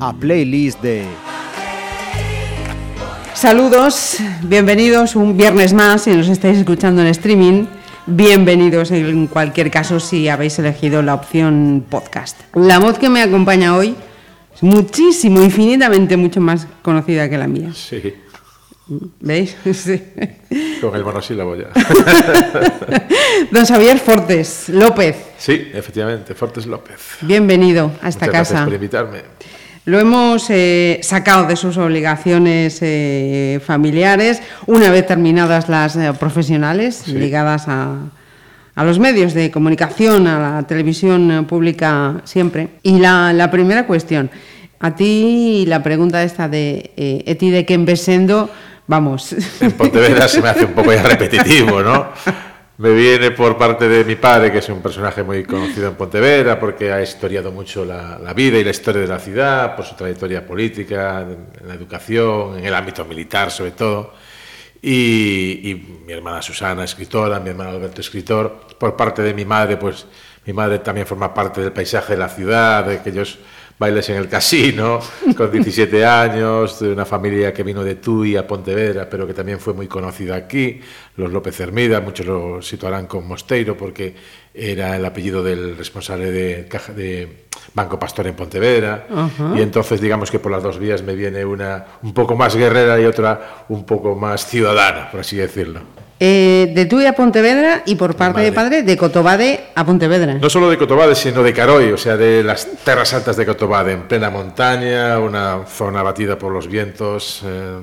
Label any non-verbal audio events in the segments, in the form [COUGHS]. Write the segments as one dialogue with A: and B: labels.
A: A playlist de
B: Saludos, bienvenidos un viernes más si nos estáis escuchando en streaming. Bienvenidos en cualquier caso si habéis elegido la opción podcast. La voz que me acompaña hoy es muchísimo, infinitamente mucho más conocida que la mía.
C: Sí,
B: ¿Veis? [LAUGHS] Sí.
C: con el monosílabo ya. [LAUGHS]
B: Don Xavier Fortes López,
C: Sí, efectivamente, Fortes López.
B: bienvenido a esta
C: Muchas gracias
B: casa.
C: por invitarme.
B: Lo hemos eh, sacado de sus obligaciones eh, familiares una vez terminadas las eh, profesionales
C: Sí.
B: ligadas a, a los medios de comunicación, a la televisión pública siempre. Y la, la primera cuestión, a ti la pregunta esta de eh, Eti de que sendo, vamos,
C: En Pontevedra se me hace un poco ya repetitivo, ¿no? Me viene por parte de mi padre, que es un personaje muy conocido en Pontevedra, porque ha historiado mucho la, la vida y la historia de la ciudad, por su trayectoria política, en la educación, en el ámbito militar sobre todo. Y, y mi hermana Susana, escritora, mi hermano Alberto, escritor. Por parte de mi madre, pues mi madre también forma parte del paisaje de la ciudad, de aquellos bailes en el casino, [LAUGHS] con 17 años, de una familia que vino de Tui a Pontevedra, pero que también fue muy conocida aquí, los López Hermida, muchos lo situarán con Mosteiro, porque era el apellido del responsable de, caja, de Banco Pastor en Pontevedra, y entonces digamos que por las dos vías me viene una un poco más guerrera y otra un poco más ciudadana, por así decirlo.
B: Eh, de Tui a Pontevedra y por parte de padre de Cotobade a Pontevedra.
C: No solo de Cotobade, sino de Caroy, o sea, de las terras altas de Cotobade, en plena montaña, una zona batida por los vientos, eh,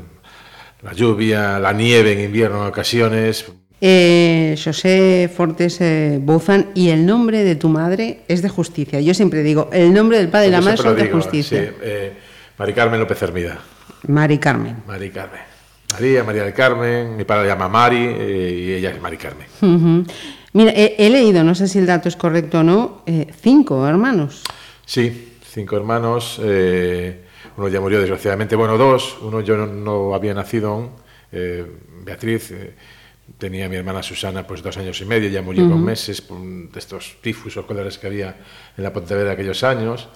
C: la lluvia, la nieve en invierno en ocasiones.
B: Eh, José Fortes eh, Bouzan, y el nombre de tu madre es de justicia. Yo siempre digo, el nombre del padre y la madre
C: lo
B: de justicia.
C: sí, eh, Mari Carmen López Hermida.
B: Mari Carmen.
C: Mari Carmen. María, María del Carmen, mi padre la llama Mari eh, y ella es Mari Carmen.
B: Mira, he, he leído, no sé si el dato es correcto o no, eh, cinco hermanos.
C: Sí, cinco hermanos. eh, uno ya murió desgraciadamente. Bueno, dos. Uno yo no, no había nacido aún. Beatriz. tenía mi hermana Susana pues dos años y medio, ya murió con meses de estos tifus o cóleras que había en la Pontevedra de aquellos años.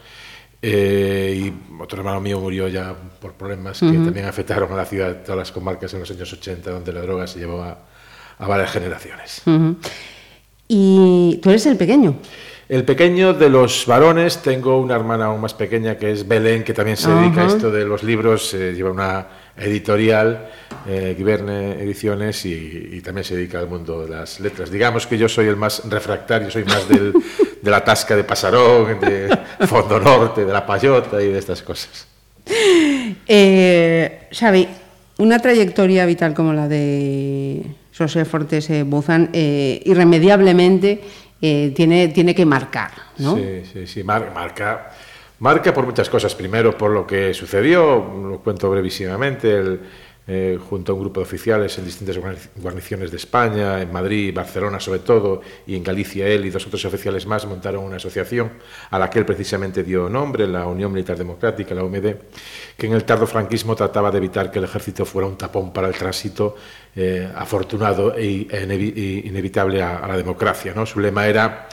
C: Eh, y otro hermano mío murió ya por problemas que también afectaron a la ciudad, todas las comarcas en los años 80, donde la droga se llevó a, a varias generaciones.
B: Ujú. Y tú eres el pequeño.
C: El pequeño de los varones, tengo una hermana aún más pequeña que es Belén, que también se dedica a
B: Ajá.
C: esto de los libros, eh, lleva una editorial, eh, Guiberne Ediciones, y, y también se dedica al mundo de las letras. Digamos que yo soy el más refractario, soy más del, de la tasca de Pasarón, de [LAUGHS] Fondo Norte, de la Payota y de estas cosas.
B: Eh, Xavi, una trayectoria vital como la de José Fortes eh, Bouzan eh, irremediablemente eh, tiene, tiene que marcar, ¿no?
C: Sí, sí, sí, mar- marca, marca por muchas cosas. Primero, por lo que sucedió, lo cuento brevísimamente, el, eh, junto a un grupo de oficiales en distintas guarni- guarniciones de España, en Madrid, Barcelona sobre todo, y en Galicia él y dos otros oficiales más montaron una asociación a la que él precisamente dio nombre, la Unión Militar Democrática, la UMD, que en el tardo franquismo trataba de evitar que el ejército fuera un tapón para el tránsito eh, afortunado e, e inevitable a, a la democracia. ¿no? Su lema era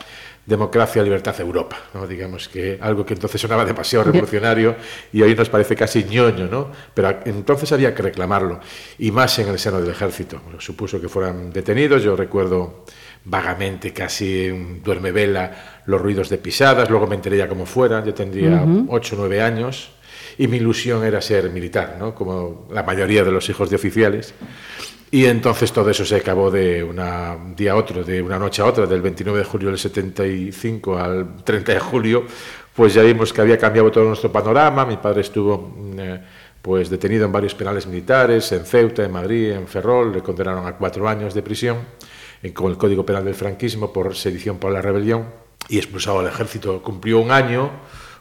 C: democracia, libertad, Europa. ¿no? Digamos que algo que entonces sonaba demasiado revolucionario y hoy nos parece casi ñoño, ¿no? Pero entonces había que reclamarlo, y más en el seno del ejército. Bueno, supuso que fueran detenidos, yo recuerdo vagamente, casi en duerme vela, los ruidos de pisadas, luego me enteré ya cómo fuera, yo tendría ocho o nueve años, y mi ilusión era ser militar, ¿no? Como la mayoría de los hijos de oficiales. Y entonces todo eso se acabó de un día a otro, de una noche a otra, del 29 de julio del 75 al 30 de julio, pues ya vimos que había cambiado todo nuestro panorama. Mi padre estuvo mm, eh, pues detenido en varios penales militares, en Ceuta, en Madrid, en Ferrol, le condenaron a cuatro años de prisión con el Código Penal del franquismo por sedición por la rebelión y expulsado al ejército. Cumplió un año,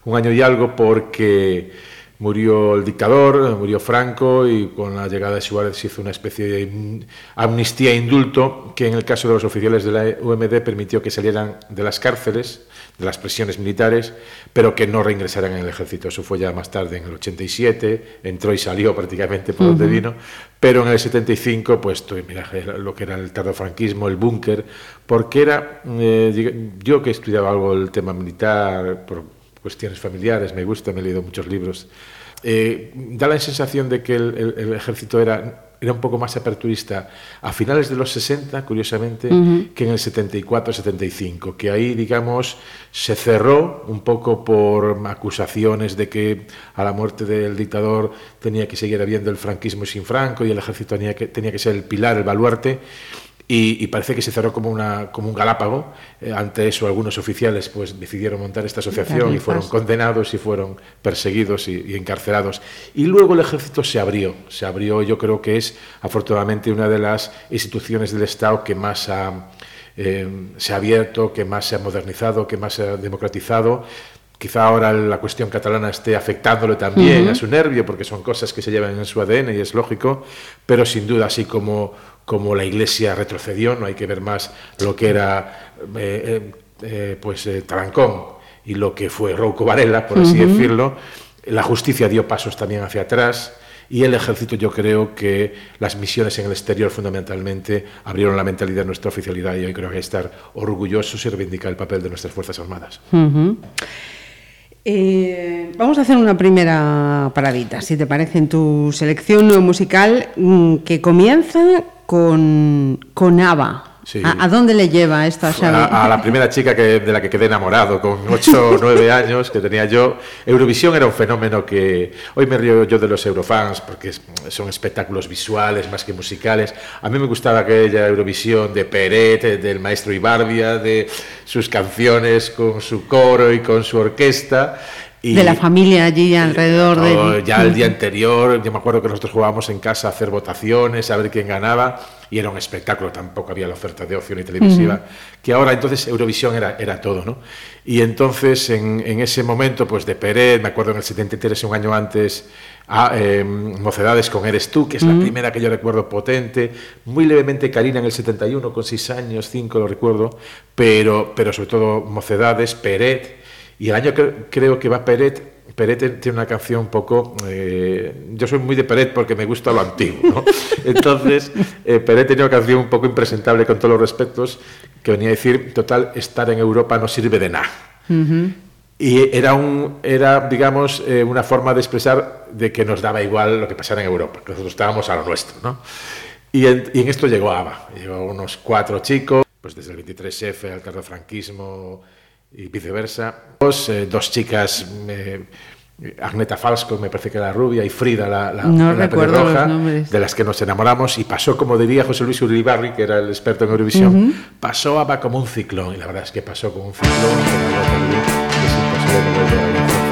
C: un año y algo, porque murió el dictador, murió Franco y con la llegada de Suárez se hizo una especie de amnistía e indulto que en el caso de los oficiales de la UMD permitió que salieran de las cárceles de las presiones militares, pero que no reingresaran en el ejército. Eso fue ya más tarde, en el 87, entró y salió prácticamente por donde vino, pero en el 75, pues mira, lo que era el tardofranquismo, el búnker, porque era, eh, yo que he estudiado algo el tema militar, por cuestiones familiares, me gusta, me he leído muchos libros, eh, da la sensación de que el, el- el ejército era, era un poco más aperturista a finales de los 60, curiosamente, que en el 74-75, que ahí, digamos, se cerró un poco por acusaciones de que a la muerte del dictador tenía que seguir habiendo el franquismo sin Franco y el ejército tenía que, tenía que ser el pilar, el baluarte. Y, y parece que se cerró como, una, como un galápago. Eh, ante eso, algunos oficiales pues, decidieron montar esta asociación y fueron condenados y fueron perseguidos y, y encarcelados. Y luego el ejército se abrió. Se abrió, yo creo que es afortunadamente una de las instituciones del Estado que más ha, eh, se ha abierto, que más se ha modernizado, que más se ha democratizado. Quizá ahora la cuestión catalana esté afectándole también a su nervio, porque son cosas que se llevan en su ADN y es lógico, pero sin duda, así como, como la Iglesia retrocedió, no hay que ver más lo que era eh, eh, eh, pues, eh, Tarancón y lo que fue Rouco Varela, por así decirlo. La justicia dio pasos también hacia atrás y el ejército yo creo que las misiones en el exterior fundamentalmente abrieron la mentalidad de nuestra oficialidad y hoy creo que hay que estar orgullosos y reivindicar el papel de nuestras Fuerzas Armadas.
B: Eh, vamos a hacer una primera paradita, si te parece, en tu selección musical mm, que comienza con, con ABBA.
C: Sí.
B: ¿A, a dónde le lleva esto a Xavi?
C: A, a la primera chica que, de la que quedé enamorado con 8 o 9 años que tenía yo. Eurovisión era un fenómeno que hoy me río yo de los eurofans porque son espectáculos visuales más que musicales. A mí me gustaba aquella Eurovisión de Peret, eh, del maestro Ibardia, de sus canciones con su coro y con su orquesta. Y,
B: de la familia allí alrededor
C: no,
B: de...
C: ya el día anterior, yo me acuerdo que nosotros jugábamos en casa a hacer votaciones, a ver quién ganaba, y era un espectáculo, tampoco había la oferta de opción y televisiva, que ahora entonces Eurovisión era, era todo, ¿no? Y entonces en, en ese momento, pues de Pérez, me acuerdo en el 73, un año antes, a eh, Mocedades con Eres tú, que es la primera que yo recuerdo potente, muy levemente Karina en el 71, con 6 años, 5 lo recuerdo, pero, pero sobre todo Mocedades, Peret, y el año que creo que va Peret, Peret tiene una canción un poco. eh, yo soy muy de Peret porque me gusta lo antiguo, ¿no? [LAUGHS] Entonces, eh, Peret tenía una canción un poco impresentable con todos los respetos, que venía a decir: total, estar en Europa no sirve de nada. Y era, un, era digamos, eh, una forma de expresar de que nos daba igual lo que pasara en Europa, que nosotros estábamos a lo nuestro, ¿no? Y en, y en esto llegó ABBA, llegó unos cuatro chicos, pues desde el 23F al tardofranquismo y viceversa. Dos, eh, dos chicas, eh, Agneta Falsco, me parece que era la rubia, y Frida, la, la,
B: No nombres.
C: de las que nos enamoramos, y pasó, como diría José Luis Uribarri, que era el experto en Eurovisión, pasó ABBA como un ciclón, y la verdad es que pasó como un ciclón, que es imposible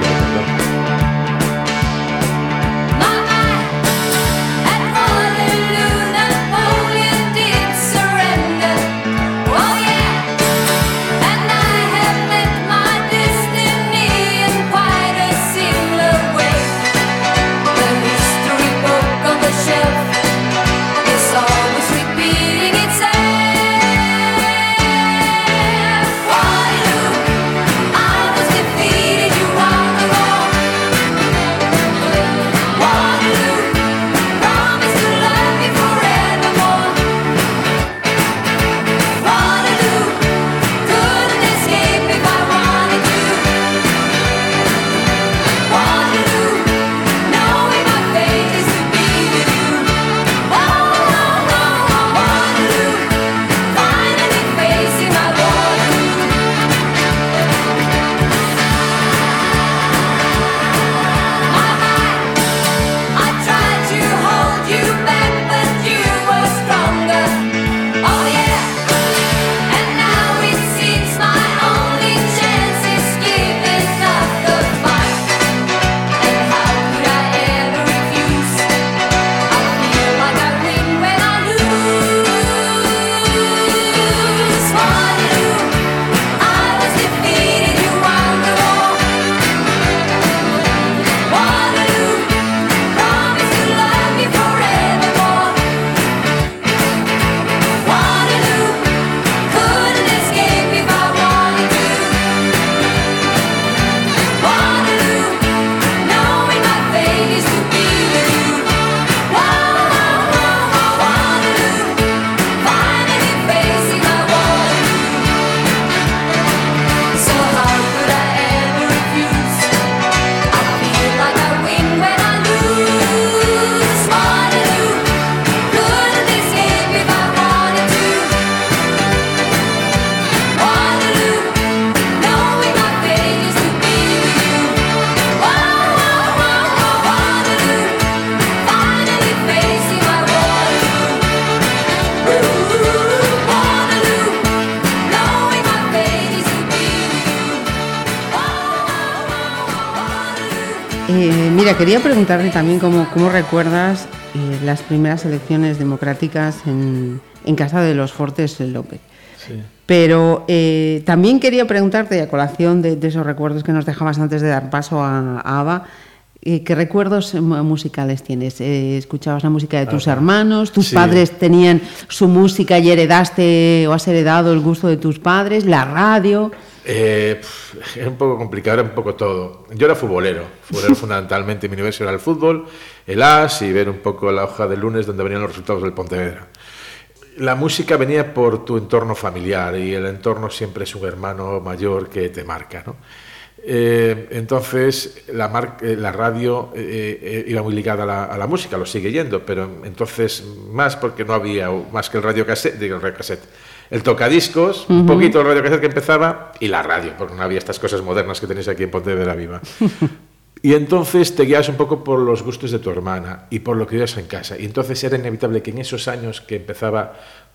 B: preguntarte también cómo, cómo recuerdas eh, las primeras elecciones democráticas en, en casa de los Fortes López. Pero eh, también quería preguntarte, a colación de, de esos recuerdos que nos dejabas antes de dar paso a, a Ava, eh, ¿qué recuerdos eh, mu- musicales tienes? Eh, ¿Escuchabas la música de tus hermanos? ¿Tus
C: Sí.
B: padres tenían su música y heredaste o has heredado el gusto de tus padres? ¿La radio?
C: Eh, era un poco complicado, era un poco todo. Yo era futbolero, futbolero [LAUGHS] fundamentalmente. Mi universo era el fútbol, el as y ver un poco la hoja de lunes donde venían los resultados del Pontevedra. La música venía por tu entorno familiar y el entorno siempre es un hermano mayor que te marca, ¿no? Eh, entonces la, mar- eh, la radio eh, eh, iba muy ligada a la, a la música, lo sigue yendo, pero entonces más porque no había más que el radio cassette, digo el radio cassette, el tocadiscos, un poquito el radio que empezaba y la radio, porque no había estas cosas modernas que tenéis aquí en Pontevedra Viva. [LAUGHS] Y entonces te guías un poco por los gustos de tu hermana y por lo que vivías en casa. Y entonces era inevitable que en esos años que empezaba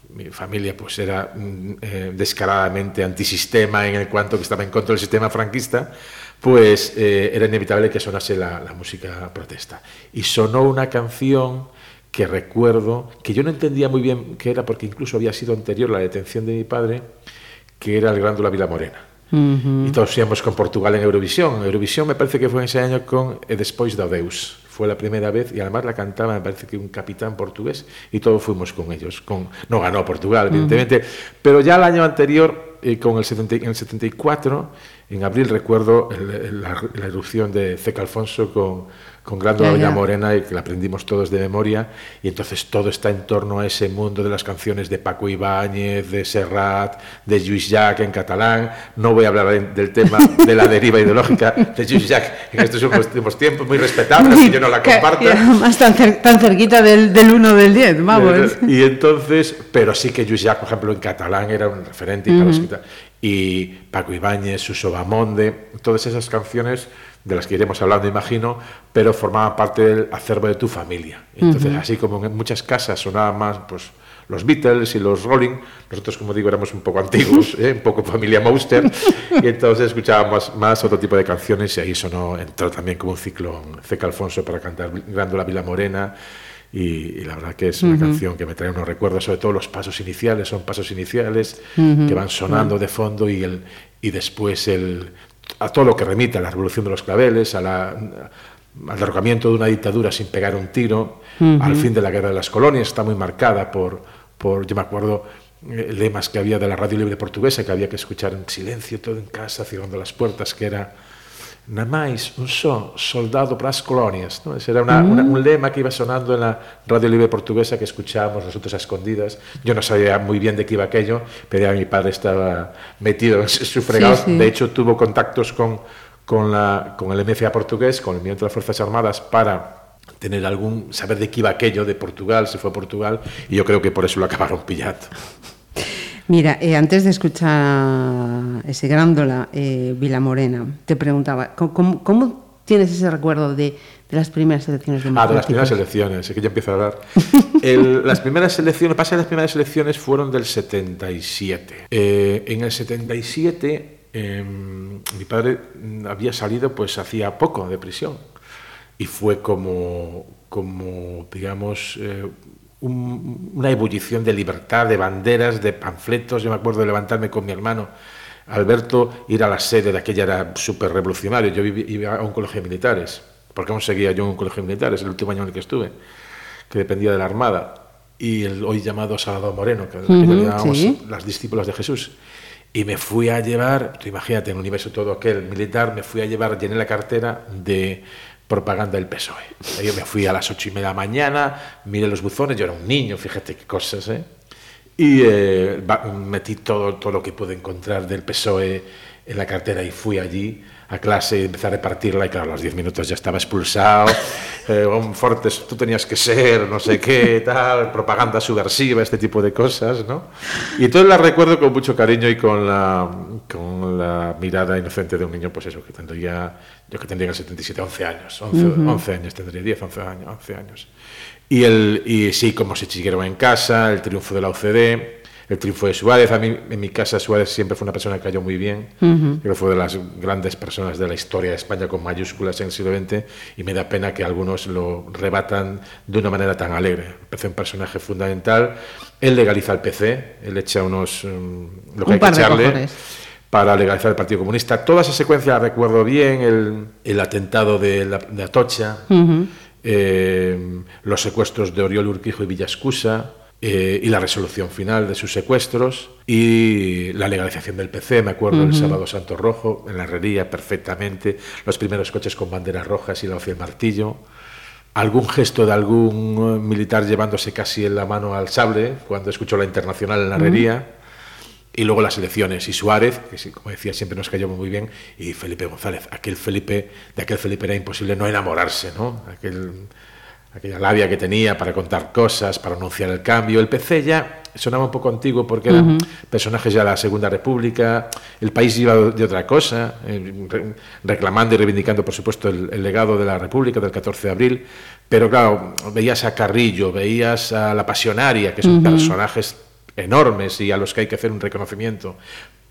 C: mi familia, pues era mm, eh, descaradamente antisistema en el cuanto que estaba en contra del sistema franquista, pues eh, era inevitable que sonase la, la música protesta. Y sonó una canción que recuerdo, que yo no entendía muy bien qué era, porque incluso había sido anterior la detención de mi padre, que era el Grándula Vila Morena. Y todos íbamos con Portugal en Eurovisión. Eurovisión me parece que fue ese año con E Despois da Deus. Fue la primera vez y además la cantaba, me parece que un capitán portugués y todos fuimos con ellos. Con, no ganó Portugal, evidentemente, pero ya el año anterior, eh, con el 70 en el 74, en abril recuerdo el- el- la, la erupción de Ceca Alfonso con, con Vila
B: ya.
C: Morena y que la aprendimos todos de memoria y entonces todo está en torno a ese mundo de las canciones de Paco Ibáñez, de Serrat, de Lluís Llach en catalán. No voy a hablar de- del tema de la deriva ideológica de Lluís Llach en estos últimos tiempos, muy respetable, aunque yo no la [LAUGHS] comparto.
B: además tan, cer- tan cerquita del, del 1 del 10, vamos.
C: Y entonces, pero sí que Lluís Llach, por ejemplo, en catalán era un referente y, los quita- y Paco Ibáñez, Suso Bamonde, todas esas canciones de las que iremos hablando, imagino, pero formaban parte del acervo de tu familia. Entonces, así como en muchas casas sonaban más pues, los Beatles y los Rolling, nosotros, como digo, éramos un poco antiguos, [LAUGHS] ¿eh? un poco familia Monster, y entonces escuchábamos más otro tipo de canciones y ahí sonó, entró también como un ciclo Ceca Alfonso para cantar Grándola Vila Morena, y, y la verdad que es una canción que me trae unos recuerdos, sobre todo los pasos iniciales, son pasos iniciales que van sonando de fondo y, el, y después el, a todo lo que remite a la revolución de los claveles, a la, al derrocamiento de una dictadura sin pegar un tiro, al fin de la guerra de las colonias, está muy marcada por, por yo me acuerdo, eh, lemas que había de la radio libre portuguesa, que había que escuchar en silencio todo en casa, cerrando las puertas, que era nada máis un só soldado para as colonias ¿no? Ese era una, una- un lema que iba sonando en la radio libre portuguesa que escuchábamos nosotros a escondidas yo no sabía muy bien de qué iba aquello pero ya mi padre estaba metido en su fregado
B: Sí, sí.
C: de hecho tuvo contactos con, con, la, con el MFA portugués con el Movimiento de las Fuerzas Armadas para tener algún saber de qué iba aquello de Portugal, si fue a Portugal y yo creo que por eso lo acabaron pillando
B: Mira, eh, antes de escuchar ese grándola, eh, Vila Morena, te preguntaba, ¿cómo, tienes ese recuerdo de, de las primeras elecciones
C: Ah, de las primeras elecciones, es que ya empiezo a hablar. [LAUGHS] El- las primeras elecciones, pasa que las primeras elecciones fueron del 77. Eh, en el 77, eh, mi padre había salido pues hacía poco de prisión y fue como, como digamos, eh, un- una ebullición de libertad, de banderas, de panfletos. Yo me acuerdo de levantarme con mi hermano Alberto, ir a la sede de aquella era súper revolucionario. Yo viví- iba a un colegio de militares, porque aún seguía yo en un colegio de militares, el último año en el que estuve, que dependía de la Armada. Y el hoy llamado Salvador Moreno, que,
B: Ujú,
C: le llamábamos
B: sí.
C: las discípulas de Jesús. Y me fui a llevar, tú imagínate, en el universo todo aquel militar, me fui a llevar, llené la cartera de propaganda del PSOE. Yo me fui a las ocho y media de la mañana, miré los buzones, yo era un niño, fíjate qué cosas, ¿eh? Y eh, metí todo, todo lo que pude encontrar del PSOE en la cartera y fui allí a clase y empecé a repartirla y claro, a los 10 minutos ya estaba expulsado. [LAUGHS] Eh, un Fortes, tú tenías que ser, no sé qué, tal, propaganda subversiva, este tipo de cosas, ¿no? Y entonces la recuerdo con mucho cariño y con la, con la mirada inocente de un niño, pues eso, que tendría, yo que tendría en el 77, 11 años, 11, 11 años tendría, 10, 11 años. 11 años. Y, el, y sí, como se siguieron en casa, el triunfo de la OCDE, el triunfo de Suárez. A mí, en mi casa, Suárez siempre fue una persona que cayó muy bien. Creo que fue de las grandes personas de la historia de España con mayúsculas en el siglo XX y me da pena que algunos lo rebatan de una manera tan alegre. Empezó un personaje fundamental. Él legaliza el PC, él echa unos. mm, lo que
B: Un
C: hay que
B: par
C: echarle para legalizar el Partido Comunista. Toda esa secuencia recuerdo bien, el, el atentado de, la, de Atocha, eh, los secuestros de Oriol Urquijo y Villascusa, eh, y la resolución final de sus secuestros, y la legalización del PC, me acuerdo el sábado Santo Rojo, en la herrería perfectamente, los primeros coches con banderas rojas y la hoz y el martillo, algún gesto de algún eh, militar llevándose casi en la mano al sable, cuando escuchó la internacional en la herrería, y luego las elecciones y Suárez, que como decía siempre nos cayó muy bien, y Felipe González. Aquel Felipe, de aquel Felipe era imposible no enamorarse, ¿no? Aquel, aquella labia que tenía para contar cosas, para anunciar el cambio. El PC ya sonaba un poco antiguo porque eran personajes ya de la Segunda República, el país iba de otra cosa, eh, re- reclamando y reivindicando, por supuesto, el, el legado de la República del 14 de abril. Pero claro, veías a Carrillo, veías a la Pasionaria, que son personajes enormes y a los que hay que hacer un reconocimiento.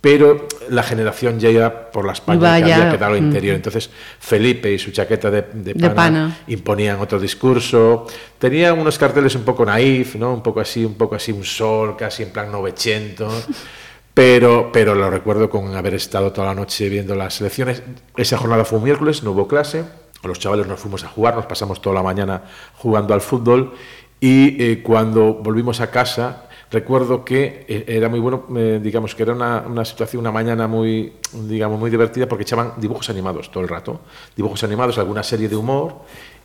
C: Pero la generación ya iba por la España
B: Iba
C: que había quedado
B: mm.
C: interior. Entonces, Felipe y su chaqueta de, de pana. imponían otro discurso. Tenía unos carteles un poco naif, ¿no? Un poco así, un poco así, un sol, casi en plan novecento. [LAUGHS] Pero, pero lo recuerdo con haber estado toda la noche viendo las elecciones. Esa jornada fue un miércoles, no hubo clase. Los chavales nos fuimos a jugar, nos pasamos toda la mañana jugando al fútbol. Y eh, cuando volvimos a casa, recuerdo que eh, era muy bueno, eh, digamos que era una, una situación, una mañana muy, digamos, muy divertida porque echaban dibujos animados todo el rato. Dibujos animados, alguna serie de humor.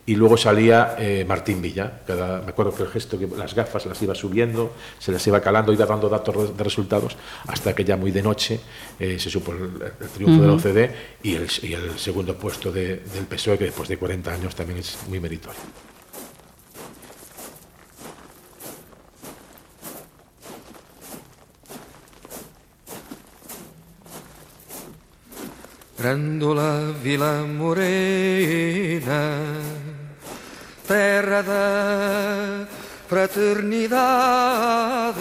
C: Y luego salía eh, Martín Villa. Cada, me acuerdo que el gesto, que las gafas las iba subiendo, se las iba calando, iba dando datos de- resultados, hasta que ya muy de noche eh, se supo el, el triunfo de la OCDE y el, y el segundo puesto de- del PSOE, que después de 40 años también es muy meritorio.
D: Grândola Vila Morena, terra da fraternidade.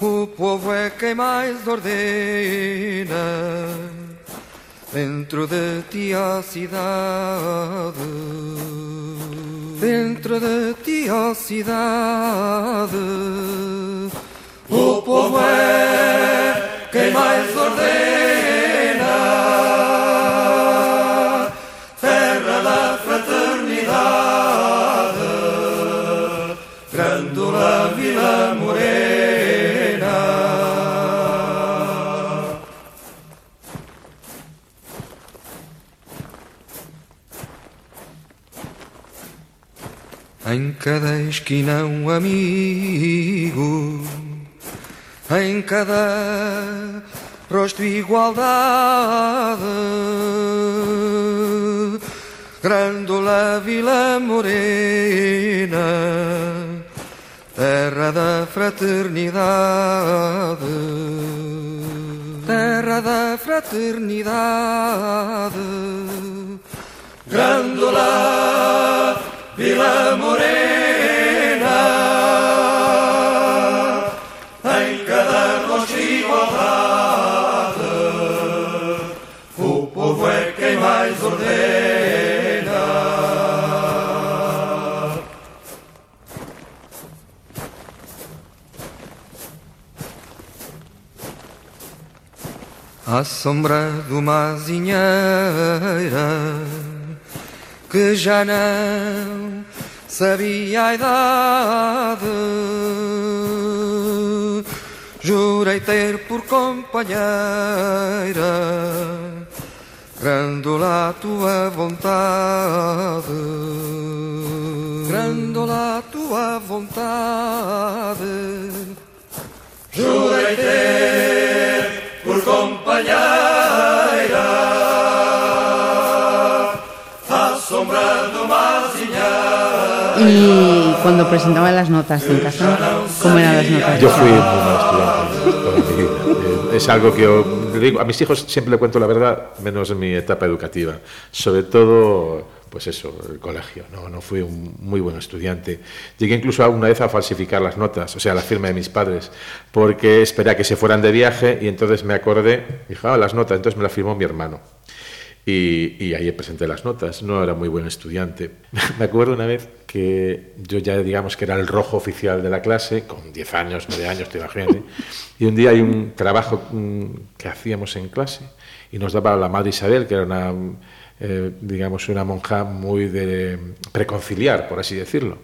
D: O povo é quem mais ordena dentro de ti a cidade. Dentro de ti a cidade. O povo é quem mais ordena. Terra da fraternidade. Grândola Vila Morena. Em cada esquina um amigo, em cada rosto igualdade. Grândola Vila Morena, terra da fraternidade, terra da fraternidade. Grândola Vila Morena, À sombra de uma azinheira que já não sabia a idade. Jurei ter por companheira Grândola a tua vontade Grândola a tua vontade Jurei ter
B: Y cuando presentaba las notas en casa, ¿cómo eran las notas?
C: Yo fui muy mal estudiante Es algo que yo le digo, a mis hijos siempre le cuento la verdad, menos en mi etapa educativa. Sobre todo pues eso, el colegio. No, no fui un muy buen estudiante. Llegué incluso alguna vez a falsificar las notas, o sea, la firma de mis padres, porque esperé a que se fueran de viaje y entonces me acordé, dije, ah, las notas, entonces me las firmó mi hermano. Y, y ahí presenté las notas. No era muy buen estudiante. [LAUGHS] Me acuerdo una vez que yo ya, digamos, que era el rojo oficial de la clase, con 10 años, 9 años, te imaginas. ¿eh? Y un día hay un trabajo mm, que hacíamos en clase y nos daba la Madre Isabel, que era una, eh, digamos, una monja muy de preconciliar, por así decirlo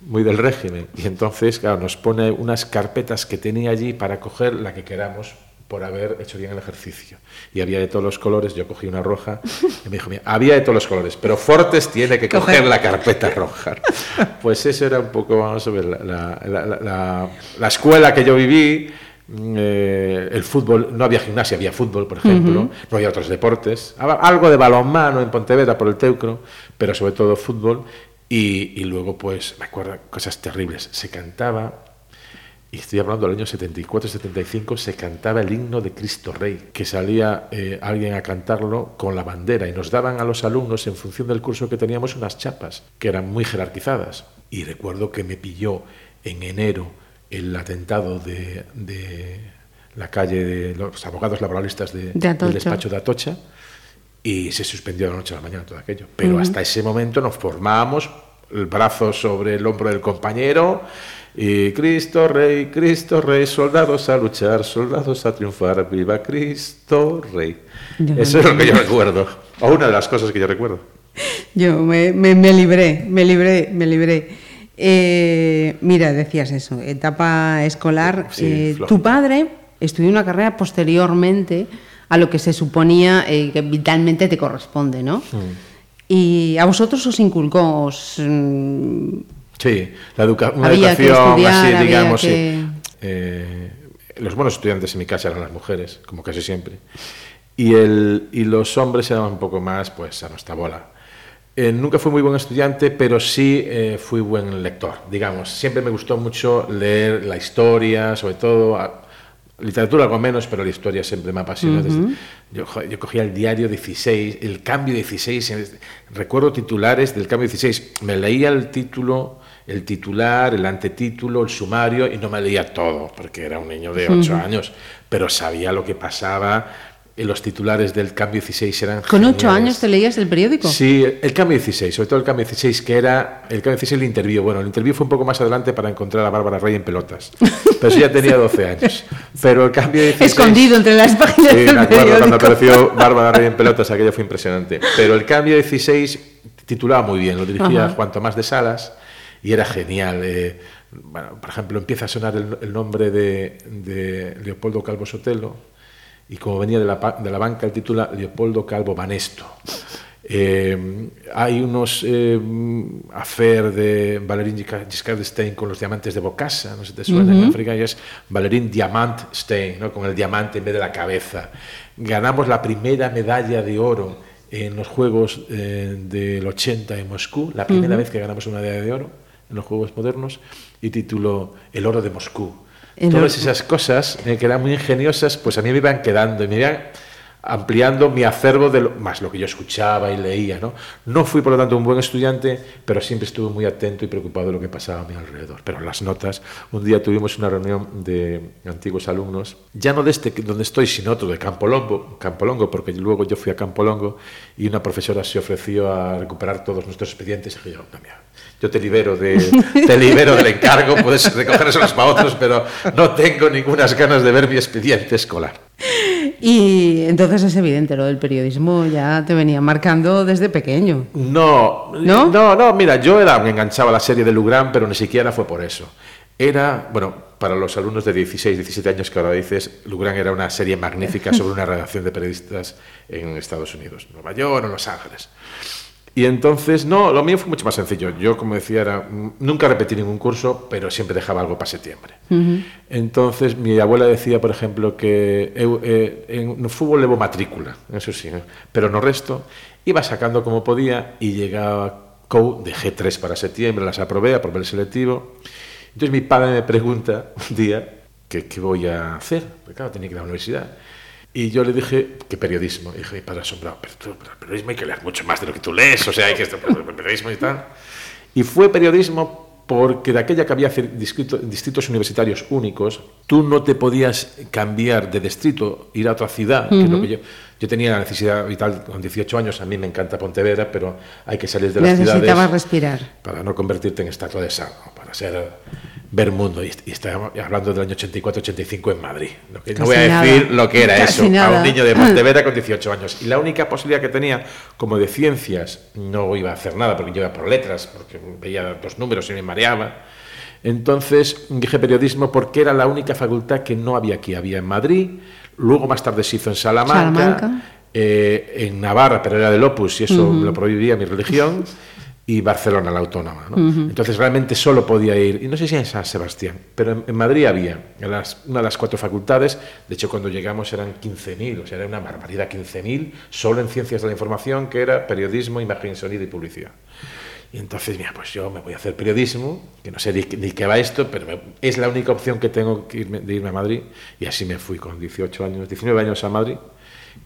C: muy del régimen. Y entonces, claro, nos pone unas carpetas que tenía allí para coger la que queramos por haber hecho bien el ejercicio. Y había de todos los colores, yo cogí una roja y me dijo, mira, había de todos los colores, pero Fortes tiene que coger la carpeta roja. [LAUGHS] Pues eso era un poco, vamos a ver, la, la- la- la- la escuela que yo viví, eh, el fútbol, no había gimnasia, había fútbol, por ejemplo, no había otros deportes, algo de balonmano en Pontevedra por el Teucro, pero sobre todo fútbol. Y, y luego, pues, me acuerdo cosas terribles. Se cantaba y estoy hablando del año 74-75, se cantaba el himno de Cristo Rey, que salía eh, alguien a cantarlo con la bandera y nos daban a los alumnos, en función del curso que teníamos, unas chapas que eran muy jerarquizadas. Y recuerdo que me pilló en enero el atentado de, de la calle de los abogados laboralistas de- del despacho de Atocha y se suspendió de la noche a la mañana todo aquello. Pero hasta ese momento nos formábamos, el brazo sobre el hombro del compañero, y Cristo Rey, Cristo Rey, soldados a luchar, soldados a triunfar, viva Cristo Rey. Eso es lo que yo recuerdo, o una de las cosas que yo recuerdo.
B: Yo me, me- me libré, me libré, me libré. Eh, mira, decías eso, etapa escolar.
C: Sí,
B: Eh, tu padre estudió una carrera posteriormente a lo que se suponía eh, que vitalmente te corresponde, ¿no?
C: Hmm.
B: Y a vosotros os inculcó, os, mm,
C: Sí, la educa- una
B: Había que
C: educación
B: estudiar,
C: así, digamos,
B: que-
C: los buenos estudiantes en mi casa eran las mujeres, como casi siempre. Y, el, y los hombres eran un poco más, pues, a nuestra bola. Eh, nunca fui muy buen estudiante, pero sí eh, fui buen lector, digamos. Siempre me gustó mucho leer la historia, sobre todo a- literatura algo menos, pero la historia siempre me apasiona. Desde- yo, jo- yo cogía el diario 16, el cambio 16, eh, recuerdo titulares del cambio 16, me leía el título, el titular, el antetítulo, el sumario y no me leía todo, porque era un niño de 8 años, pero sabía lo que pasaba. Los titulares del cambio 16 eran
B: ¿Con ocho
C: geniales.
B: años te leías el periódico?
C: Sí, el cambio 16, sobre todo el cambio 16, que era el cambio 16 el interview. Bueno, el interview fue un poco más adelante para encontrar a Bárbara Rey en pelotas. Pero eso ya tenía 12 años. [LAUGHS] Pero el cambio 16.
B: Escondido entre las páginas
C: Sí,
B: del
C: me acuerdo cuando
B: periódico.
C: apareció [LAUGHS] Bárbara Rey en pelotas, aquello fue impresionante. Pero el cambio 16 titulaba muy bien, lo dirigía
B: Ajá.
C: Juan Tomás de Salas y era genial. eh, bueno, por ejemplo, empieza a sonar el, el nombre de, de Leopoldo Calvo Sotelo y como venía de la, de la banca, el titula Leopoldo Calvo Banesto. Eh, hay unos eh, afer de Valérin Giscard d'Estaing con los diamantes de Bocassa, no sé si te suena, en África y es Valérin Diamant Stein, ¿no? con el diamante en vez de la cabeza. Ganamos la primera medalla de oro en los Juegos eh, del 80 en Moscú, la primera vez que ganamos una medalla de oro en los Juegos modernos, y tituló El oro de Moscú. Todas esas cosas eh, que eran muy ingeniosas, pues a mí me iban quedando y me iban ampliando mi acervo de lo, más lo que yo escuchaba y leía. ¿no? no fui, por lo tanto, un buen estudiante, pero siempre estuve muy atento y preocupado de lo que pasaba a mi alrededor. Pero las notas, un día tuvimos una reunión de antiguos alumnos, ya no de este donde estoy, sino otro de Campolongo, Campolongo, porque luego yo fui a Campolongo y una profesora se ofreció a recuperar todos nuestros expedientes y dije yo, no, mira, yo te libero, de, [LAUGHS] te libero del encargo, puedes recogérselos para otros, pero no tengo ningunas ganas de ver mi expediente escolar.
B: Y entonces es evidente, lo del periodismo ya te venía marcando desde pequeño.
C: No,
B: ¿No?
C: no, no, mira, yo era, me enganchaba a la serie de Lugran, pero ni siquiera fue por eso. Era, bueno, para los alumnos de 16, 17 años que ahora dices, Lugran era una serie magnífica sobre una [LAUGHS] redacción de periodistas en Estados Unidos, Nueva York o Los Ángeles. Y entonces, no, lo mío fue mucho más sencillo. Yo, como decía, era, mm, nunca repetí ningún curso, pero siempre dejaba algo para septiembre. Entonces, mi abuela decía, por ejemplo, que eu, eh, en fútbol levo matrícula, eso sí, ¿no? pero no resto, iba sacando como podía y llegaba COU de G3 para septiembre, las aprobé, aprobé el selectivo. Entonces mi padre me pregunta un día que qué voy a hacer, porque claro, tenía que ir a la universidad. Y yo le dije que periodismo. Y dije, padre asombrado, pero, tú, pero el periodismo hay que leer mucho más de lo que tú lees, o sea, hay que el periodismo y tal. Y fue periodismo porque de aquella que había distritos universitarios únicos, tú no te podías cambiar de distrito, ir a otra ciudad, que es lo que yo, yo tenía la necesidad vital con 18 años, a mí me encanta Pontevedra, pero hay que salir de las
B: Necesitabas
C: ciudades
B: respirar.
C: para no convertirte en estatua de sal, para ser ver mundo. Y, y estamos hablando del año 84-85 en Madrid. Lo que- no voy a
B: nada.
C: decir lo que era
B: Casi
C: eso a
B: nada.
C: un niño de Pontevedra [CLEARS THROAT] con 18 años. Y la única posibilidad que tenía, como de ciencias, no iba a hacer nada porque yo iba por letras, porque veía los números y me mareaba. Entonces dije periodismo porque era la única facultad que no había aquí. Había en Madrid, luego más tarde se hizo en Salamanca,
B: Salamanca.
C: eh, en Navarra, pero era del Opus y eso lo prohibía mi religión, [LAUGHS] y Barcelona, la autónoma. ¿no? Entonces realmente solo podía ir, y no sé si en San Sebastián, pero en, en Madrid había en las- una de las cuatro facultades, de hecho cuando llegamos eran 15.000, o sea, era una barbaridad, 15.000, solo en ciencias de la información, que era periodismo, imagen, sonido y publicidad. Y entonces, mira, pues yo me voy a hacer periodismo, que no sé ni, ni qué va esto, pero me- es la única opción que tengo que irme- de irme a Madrid. Y así me fui con 18 años, 19 años a Madrid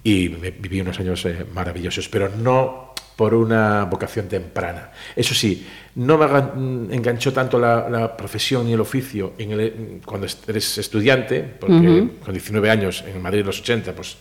C: y me- viví unos años eh, maravillosos, pero no por una vocación temprana. Eso sí, no me mm, enganchó tanto la, la profesión y el oficio en el- cuando eres estudiante, porque con 19 años en Madrid en los 80, pues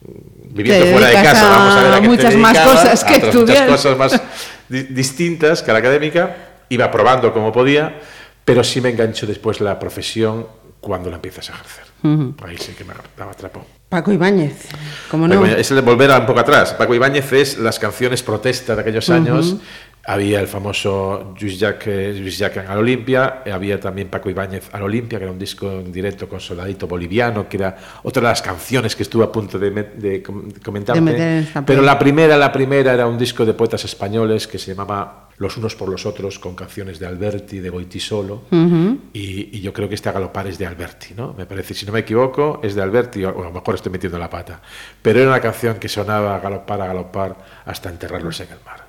C: mm, viviendo fuera de casa,
B: a
C: vamos a ver a qué te
B: muchas más cosas que
C: a otras
B: estudiar.
C: muchas cosas más [LAUGHS] di- distintas que la académica, iba probando como podía, pero sí me enganchó después la profesión cuando la empiezas a ejercer. Ahí sí que me me atrapó.
B: Paco Ibáñez, como no.
C: Ibáñez- es el de volver a un poco atrás. Paco Ibáñez es las canciones protesta de aquellos años. Había el famoso Luis Jack, eh, Luis Jack al Olimpia, eh, había también Paco Ibáñez al Olimpia, que era un disco en directo con Soldadito Boliviano, que era otra de las canciones que estuve a punto de, de com- de comentarte.
B: De
C: Pero la primera, la primera era un disco de poetas españoles que se llamaba Los unos por los otros, con canciones de Alberti, de Goitisolo. y, y yo creo que este a galopar es de Alberti, ¿no? Me parece, si no me equivoco, es de Alberti, o a lo mejor estoy metiendo la pata. Pero era una canción que sonaba a galopar, a galopar, hasta enterrarlos en el mar.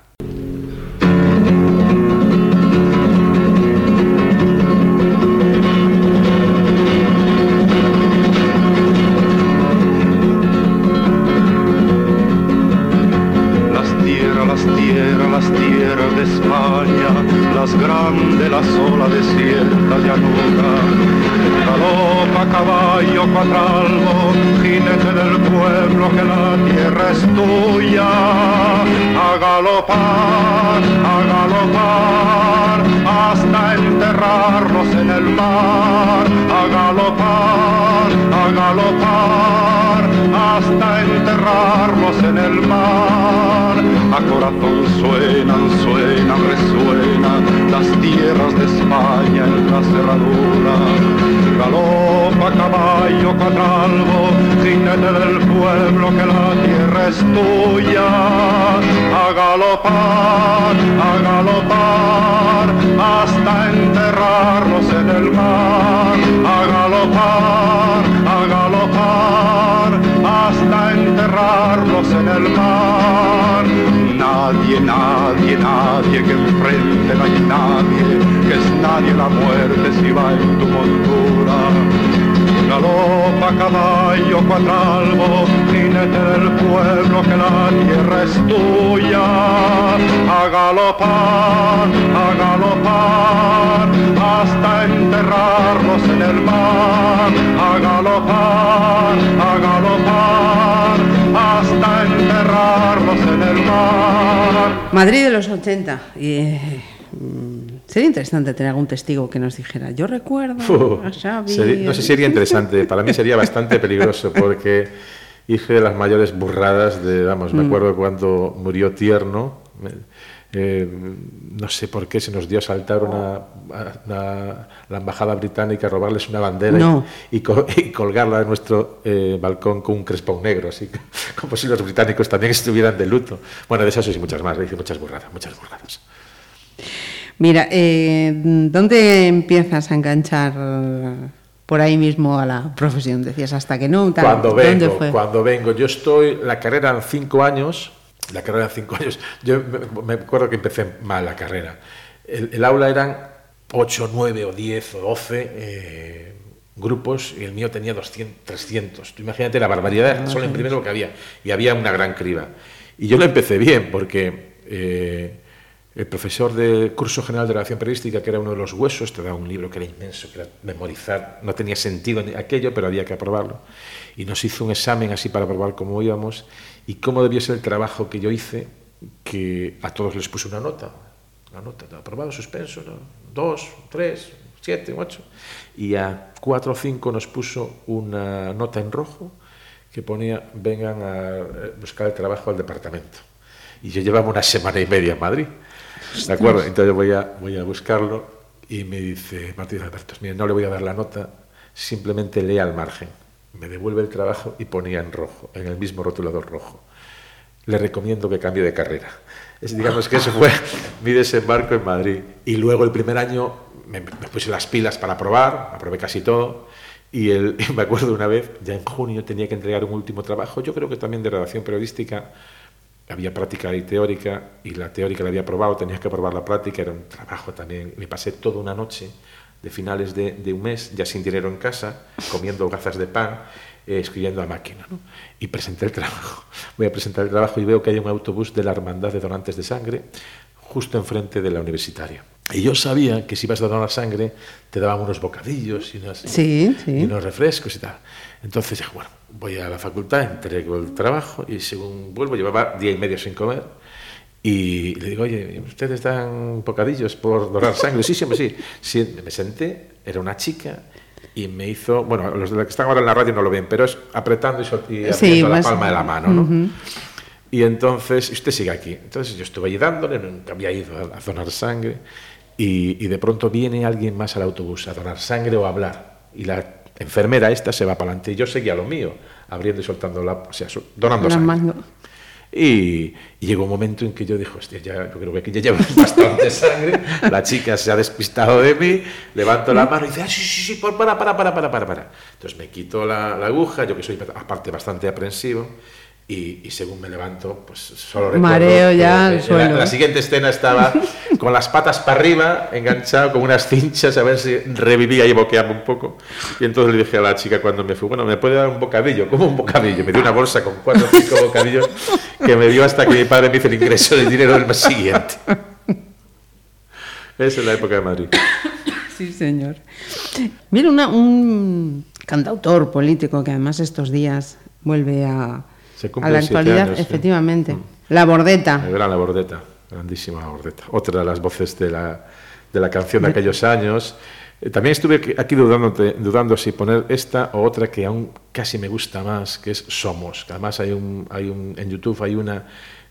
E: Las tierras, las tierras, las tierras de España, las grandes, la sola desierta llanura. Galopa caballo cuatralbo, jinete del pueblo que la tierra es tuya. A galopar, a galopar, hasta enterrarlos en el mar. A galopar, a galopar, hasta enterrarlos en el mar. A corazón suenan, suenan, resuenan las tierras de España en la cerradura. Caballo cuatralbo, jinete del pueblo que la tierra es tuya. A galopar, a galopar, hasta enterrarlos en el mar. A galopar, a galopar, hasta enterrarlos en el mar. Nadie, nadie, nadie que enfrente, no hay nadie, que es nadie la muerte si va en tu montura. Galopa caballo cuatralbo, jinete del pueblo que la tierra es tuya. A galopar, a galopar, hasta enterrarlos en el mar. A galopar, a galopar, hasta enterrarlos en el mar.
B: Madrid de los 80. Y, eh, mm, sería interesante tener algún testigo que nos dijera, yo recuerdo
C: Uf,
B: a Xavi".
C: sería- no sé si sería interesante, para mí sería bastante peligroso porque hice las mayores burradas de, vamos, me acuerdo cuando murió Tierno, eh, no sé por qué se nos dio saltar una, una- la embajada británica, robarles una bandera y-
B: No.
C: y, co- y colgarla en nuestro eh, balcón con un crespón negro, así que- como si los británicos también estuvieran de luto. Bueno, de esas y muchas más, hice muchas burradas, muchas burradas.
B: Mira, eh, ¿dónde empiezas a enganchar por ahí mismo a la profesión? Decías, hasta que no. tal.
C: Cuando
B: ¿Dónde
C: vengo,
B: fue?
C: cuando vengo, yo estoy, la carrera en cinco años, la carrera en cinco años, yo me, me acuerdo que empecé mal la carrera. El, el aula eran 8, 9 o 10 o 12, eh, grupos y el mío tenía 200, 300. Tú imagínate la barbaridad, solo en primero lo que había. Y había una gran criba. Y yo lo empecé bien porque eh, el profesor del curso general de relación periodística, que era uno de los huesos, te daba un libro que era inmenso, que era memorizar, no tenía sentido aquello, pero había que aprobarlo. Y nos hizo un examen así para probar cómo íbamos y cómo debió ser el trabajo que yo hice, que a todos les puse una nota. Una nota, aprobado, suspenso, dos, tres, siete, ocho. Y a cuatro o cinco nos puso una nota en rojo que ponía vengan a eh, buscar el trabajo al departamento. Y yo llevaba una semana y media en Madrid. ¿De acuerdo? Entonces voy a, voy a buscarlo y me dice Martín Alberto, mire, no le voy a dar la nota, simplemente lea al margen. Me devuelve el trabajo y ponía en rojo, en el mismo rotulador rojo. Le recomiendo que cambie de carrera. Es, digamos que eso fue mi desembarco en Madrid. Y luego el primer año me, me puse las pilas para probar, aprobé casi todo. Y, el, y [LAUGHS] me acuerdo una vez, ya en junio tenía que entregar un último trabajo, yo creo que también de redacción periodística, había práctica y teórica, y la teórica la había probado, tenías que probar la práctica, era un trabajo también. Me pasé toda una noche de finales de, de un mes, ya sin dinero en casa, comiendo gazas de pan, eh, escribiendo a máquina. ¿no? Y presenté el trabajo. [LAUGHS] Voy a presentar el trabajo y veo que hay un autobús de la Hermandad de Donantes de Sangre justo enfrente de la universitaria. Y yo sabía que si ibas a donar sangre te daban unos bocadillos y, unas,
B: Sí, sí.
C: y unos refrescos y tal. Entonces dije, bueno, voy a la facultad, entrego el trabajo y según vuelvo llevaba día y medio sin comer. Y le digo, oye, ¿ustedes dan bocadillos por donar sangre? Sí, siempre sí. sí. Me senté, era una chica y me hizo, bueno, los de los que están ahora en la radio no lo ven, pero es apretando y, sol- y
B: Sí,
C: la palma de la mano, ¿no? Y entonces, usted sigue aquí. Entonces yo estuve ahí dándole, nunca había ido a, a donar sangre. Y, y de pronto viene alguien más al autobús a donar sangre o a hablar. Y la enfermera esta se va para adelante y yo seguía lo mío, abriendo y soltando la, o sea, donando
B: Las
C: sangre.
B: mando.
C: Y, y llegó un momento en que yo dije, hostia, ya, yo creo que aquí ya llevo [LAUGHS] bastante sangre. La chica se ha despistado de mí, levanto la mano y dice, ah, sí, sí, sí, para, para, para, para, para, para. Entonces me quito la, la aguja, yo que soy aparte bastante aprensivo, y, y según me levanto, pues solo recuerdo
B: Mareo ya al
C: en
B: suelo.
C: La, la siguiente escena estaba [LAUGHS] con las patas para arriba, enganchado con unas cinchas, a ver si revivía y boqueaba un poco. Y entonces le dije a la chica cuando me fui, bueno, ¿me puede dar un bocadillo? ¿Cómo un bocadillo? Me dio una bolsa con cuatro o cinco bocadillos que me dio hasta que mi padre me hizo el ingreso del dinero del mes siguiente. Esa es la época de Madrid.
B: Sí, señor. Mira, una- un cantautor político que además estos días vuelve a,
C: Se
B: a la actualidad,
C: años, sí.
B: efectivamente. La Bordeta.
C: El gran La Bordeta, grandísima La Bordeta. Otra de las voces de la, de la canción de aquellos años. Eh, También estuve aquí- aquí dudando, dudando si poner esta o otra que aún casi me gusta más, que es Somos. Que además hay un, hay un, en YouTube hay una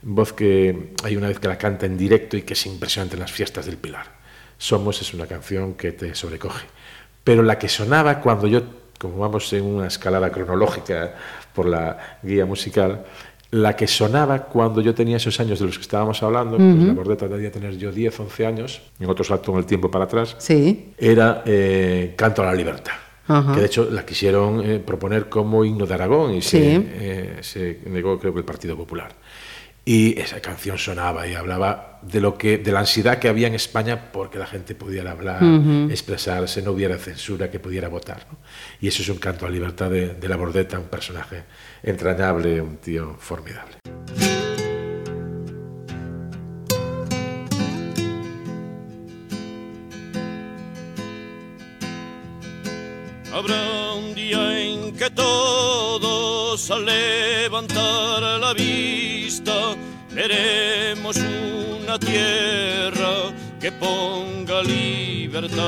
C: voz que hay una vez que la canta en directo y que es impresionante en las fiestas del Pilar. Somos es una canción que te sobrecoge. Pero la que sonaba cuando yo, como vamos en una escalada cronológica por la guía musical, la que sonaba cuando yo tenía esos años de los que estábamos hablando, pues la bordeta debía tener yo 10, 11 años, en otro salto en el tiempo para atrás,
B: Sí.
C: era eh, Canto a la Libertad. Que de hecho la quisieron eh, proponer como himno de Aragón y se,
B: Sí.
C: eh, se negó, creo que el Partido Popular. Y esa canción sonaba y hablaba de lo que, de la ansiedad que había en España porque la gente pudiera hablar, expresarse, no hubiera censura, que pudiera votar. ¿no? Y eso es un canto a la libertad de, de la Bordeta, un personaje entrañable, un tío formidable.
F: Habrá un día en que todos al levantar la vista veremos una tierra que ponga libertad.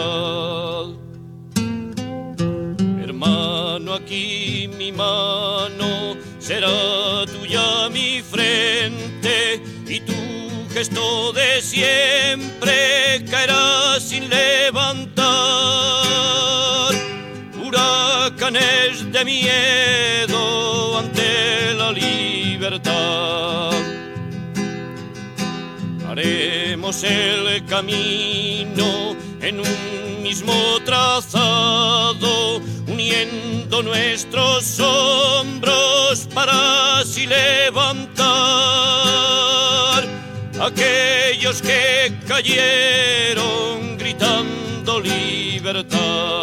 F: Hermano, aquí mi mano será tuya mi frente y tu gesto de siempre caerá sin levantar huracanes de miedo ante la libertad. Haremos el camino en un mismo trazado, uniendo nuestros hombros para así levantar aquellos que cayeron gritando libertad.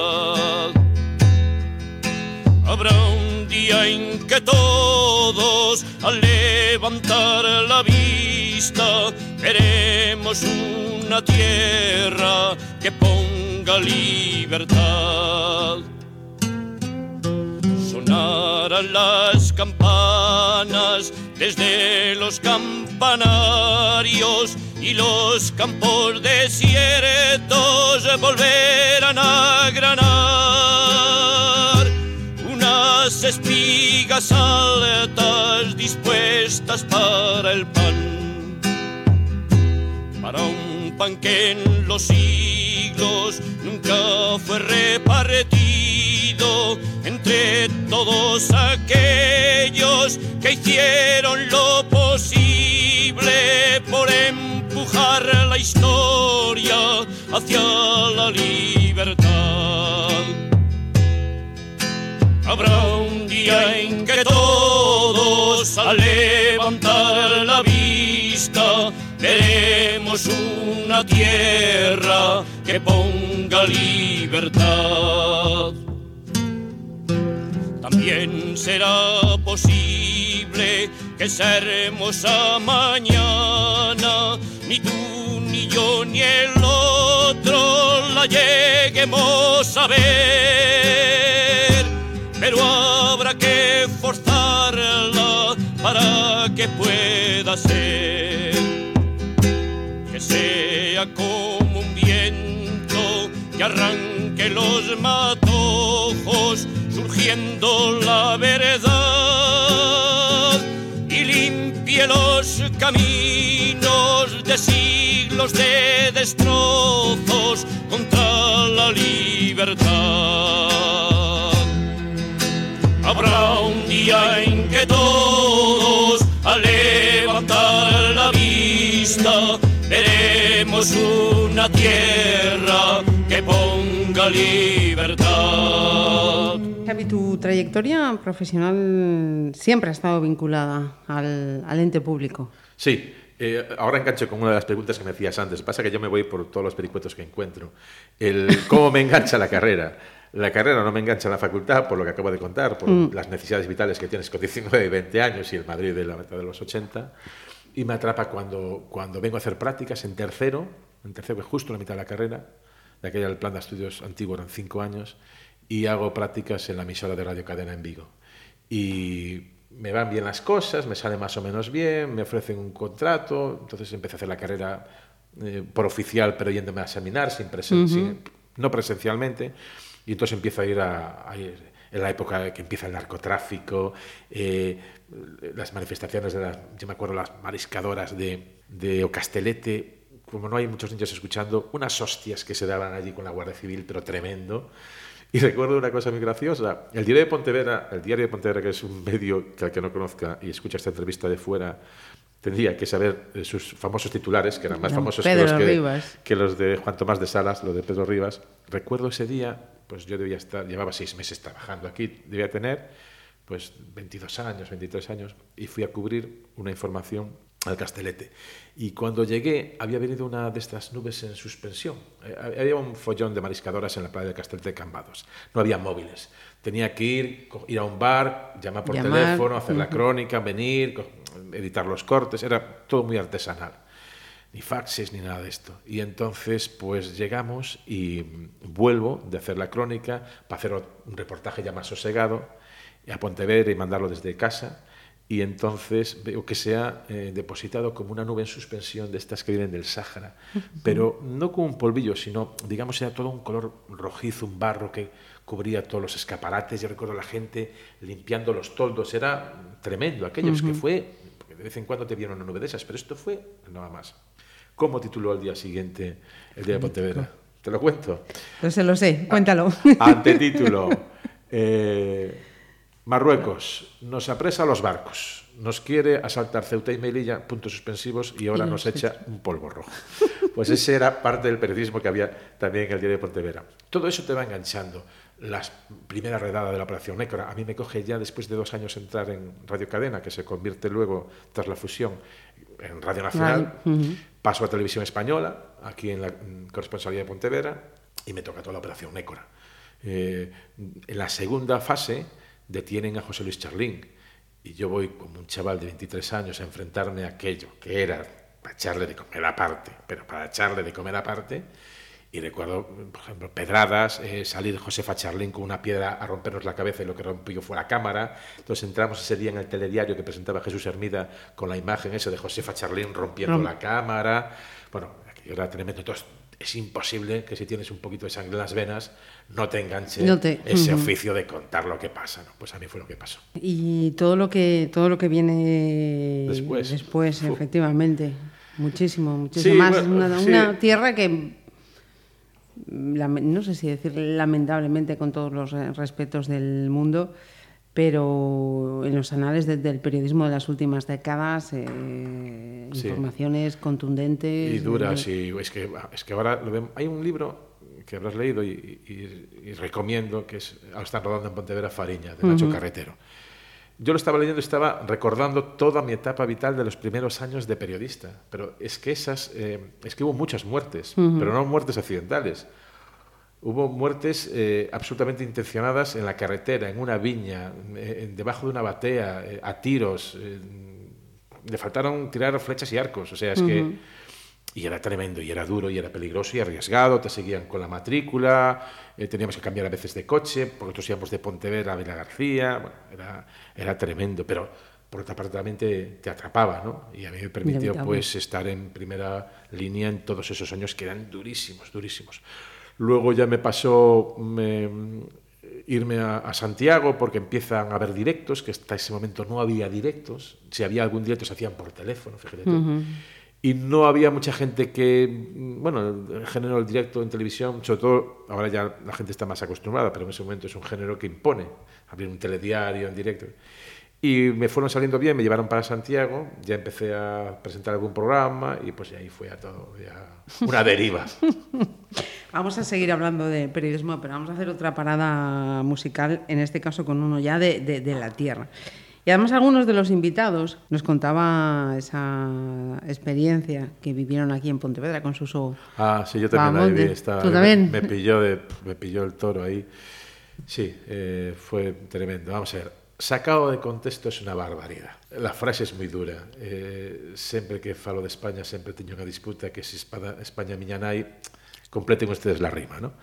F: En que todos al levantar la vista veremos una tierra que ponga libertad. Sonarán las campanas desde los campanarios y los campos desiertos volverán a granar. Unas espigas altas dispuestas para el pan para un pan que en los siglos nunca fue repartido entre todos aquellos que hicieron lo posible por empujar la historia hacia la libertad. Habrá un día en que todos al levantar la vista veremos una tierra que ponga libertad. También será posible que esa hermosa mañana ni tú ni yo ni el otro la lleguemos a ver que pueda ser. Que sea como un viento que arranque los matojos, surgiendo la verdad y limpie los caminos de siglos de destrozos contra la libertad. Habrá un día en que vista veremos una tierra que ponga libertad.
B: Xavi, tu trayectoria profesional siempre ha estado vinculada al, al ente público.
C: Sí, eh, ahora engancho con una de las preguntas que me hacías antes. Pasa que yo me voy por todos los pericuetos que encuentro. El cómo me engancha la carrera. La carrera no me engancha en la facultad, por lo que acabo de contar, por las necesidades vitales que tienes con 19 y 20 años y el Madrid de la mitad de los 80. Y me atrapa cuando, cuando vengo a hacer prácticas en tercero, en tercero, que es justo en la mitad de la carrera, de aquella el plan de estudios antiguo eran cinco años, y hago prácticas en la emisora de Radio Cadena en Vigo. Y me van bien las cosas, me sale más o menos bien, me ofrecen un contrato, entonces empecé a hacer la carrera eh, por oficial, pero yéndome a examinar, sin presen- sin- no presencialmente, y entonces empiezo a ir a, a ir en la época que empieza el narcotráfico, eh, las manifestaciones de las, yo me acuerdo las mariscadoras de, de Ocastelete, como no hay muchos niños escuchando, unas hostias que se daban allí con la Guardia Civil, pero tremendo. Y recuerdo una cosa muy graciosa. El diario de Pontevedra, el diario de Pontevedra, que es un medio que al que no conozca y escucha esta entrevista de fuera, tendría que saber eh, sus famosos titulares, que eran más famosos
B: Pedro
C: que, los que,
B: Rivas.
C: que los de Juan Tomás de Salas, los de Pedro Rivas. Recuerdo ese día, pues yo debía estar, llevaba seis meses trabajando aquí, debía tener pues 22 años, 23 años, y fui a cubrir una información al Castelete. Y cuando llegué, había venido una de estas nubes en suspensión. Eh, había un follón de mariscadoras en la playa de Castelete de Cambados. No había móviles. Tenía que ir, ir a un bar, llamar por
B: Llamar,
C: teléfono, hacer la crónica, venir, editar los cortes. Era todo muy artesanal. Ni faxes ni nada de esto. Y entonces, pues llegamos y vuelvo de hacer la crónica para hacer un reportaje ya más sosegado a Pontevedra y mandarlo desde casa. Y entonces veo que se ha eh, depositado como una nube en suspensión de estas que vienen del Sáhara, pero no con un polvillo, sino, digamos, era todo un color rojizo, un barro que cubría todos los escaparates. Yo recuerdo a la gente limpiando los toldos, era tremendo aquello, es que fue, porque de vez en cuando te vieron una nube de esas, pero esto fue nada más. ¿Cómo tituló al día siguiente el día de Pontevedra? ¿Te lo cuento?
B: No se lo sé, cuéntalo. [LAUGHS]
C: Antetítulo. [LAUGHS] Eh, Marruecos nos apresa los barcos, nos quiere asaltar Ceuta y Melilla, puntos suspensivos, y ahora
B: Y
C: nos
B: nos
C: echa un polvo rojo. Pues ese era parte del periodismo que había también en el diario de Pontevedra. Todo eso te va enganchando. La primera redada de la Operación Nécora, a mí me coge ya después de dos años entrar en Radio Cadena, que se convierte luego, tras la fusión, en Radio Nacional. Paso a Televisión Española, aquí en la corresponsalía de Pontevedra, y me toca toda la Operación Nécora. Eh, en la segunda fase detienen a José Luis Charlín. Y yo voy como un chaval de 23 años a enfrentarme a aquello, que era para echarle de comer aparte, pero para echarle de comer aparte. Y recuerdo, por ejemplo, pedradas, eh, salir Josefa Charlín con una piedra a rompernos la cabeza y lo que rompió fue la cámara. Entonces entramos ese día en el telediario que presentaba Jesús Hermida con la imagen esa de Josefa Charlín rompiendo
B: Rom-
C: la cámara. Bueno, aquello era tremendo. Entonces es imposible que si tienes un poquito de sangre en las venas no te enganche
B: No te-
C: ese
B: Ujú.
C: oficio de contar lo que pasa. ¿no? Pues a mí fue lo que pasó.
B: Y todo lo que todo lo que viene
C: Después.
B: después,
C: Uf.
B: efectivamente. Muchísimo, muchísimo
C: Sí,
B: más.
C: bueno,
B: una,
C: sí.
B: una tierra que no sé si decir lamentablemente con todos los eh, respetos del mundo, pero en los anales de- del periodismo de las últimas décadas, eh,
C: Sí.
B: informaciones contundentes.
C: Y duras,
B: eh,
C: y es que, es que ahora lo vemos. Hay un libro que habrás leído y, y- y recomiendo, que es están rodando en Pontevedra Fariña, de Nacho Carretero. Yo lo estaba leyendo y estaba recordando toda mi etapa vital de los primeros años de periodista. Pero es que esas, eh, es que hubo muchas muertes, pero no muertes accidentales. Hubo muertes eh, absolutamente intencionadas en la carretera, en una viña, eh, debajo de una batea, eh, a tiros. le faltaron tirar flechas y arcos. O sea, es que. Y era tremendo, y era duro, y era peligroso, y arriesgado. Te seguían con la matrícula, eh, teníamos que cambiar a veces de coche, porque nosotros íbamos de Pontevedra a Vila García. Bueno, era, era tremendo, pero por otra parte también te, te atrapaba, ¿no? Y a mí me permitió pues estar en primera línea en todos esos años que eran durísimos, durísimos. Luego ya me pasó me, irme a, a Santiago porque empiezan a haber directos, que hasta ese momento no había directos. Si había algún directo se hacían por teléfono, fíjate tú. Y no había mucha gente que, mm, bueno, el género del directo en televisión, sobre todo, ahora ya la gente está más acostumbrada, pero en ese momento es un género que impone abrir un telediario en directo. Y me fueron saliendo bien, me llevaron para Santiago, ya empecé a presentar algún programa y pues ahí fue a todo, ya una [LAUGHS] deriva.
B: Vamos a seguir hablando de periodismo, pero vamos a hacer otra parada musical, en este caso con uno ya de, de- de la tierra. Y además algunos de los invitados nos contaba esa experiencia que vivieron aquí en Pontevedra con Suso.
C: Ah, sí, yo también la
B: Bahamonde.
C: viví. estaba-
B: ¿Tú
C: me-
B: también?
C: Me, pilló de, me pilló el toro ahí. Sí, eh, fue tremendo. Vamos a ver. Sacado de contexto es una barbaridad. La frase es muy dura. Eh, sempre que falo de España sempre teño unha disputa que se Espada, España miña nai completen ustedes la rima, ¿no?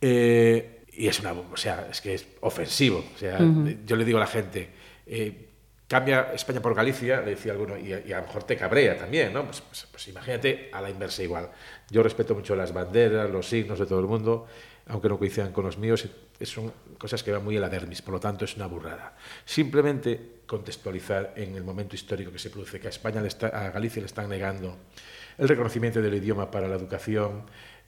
C: Eh, y es una, o sea, es que es ofensivo. O sea, yo le digo a la gente, eh, cambia España por Galicia, le decía alguno, y a, y a lo mejor te cabrea también, ¿no? Pues, pues, pues, imagínate a la inversa igual. Yo respeto mucho las banderas, los signos de todo el mundo, aunque no coincidan con los míos, son cosas que van muy en la dermis, por lo tanto es una burrada. Simplemente contextualizar en el momento histórico que se produce, que a, España le está, a Galicia le están negando el reconocimiento del idioma para la educación,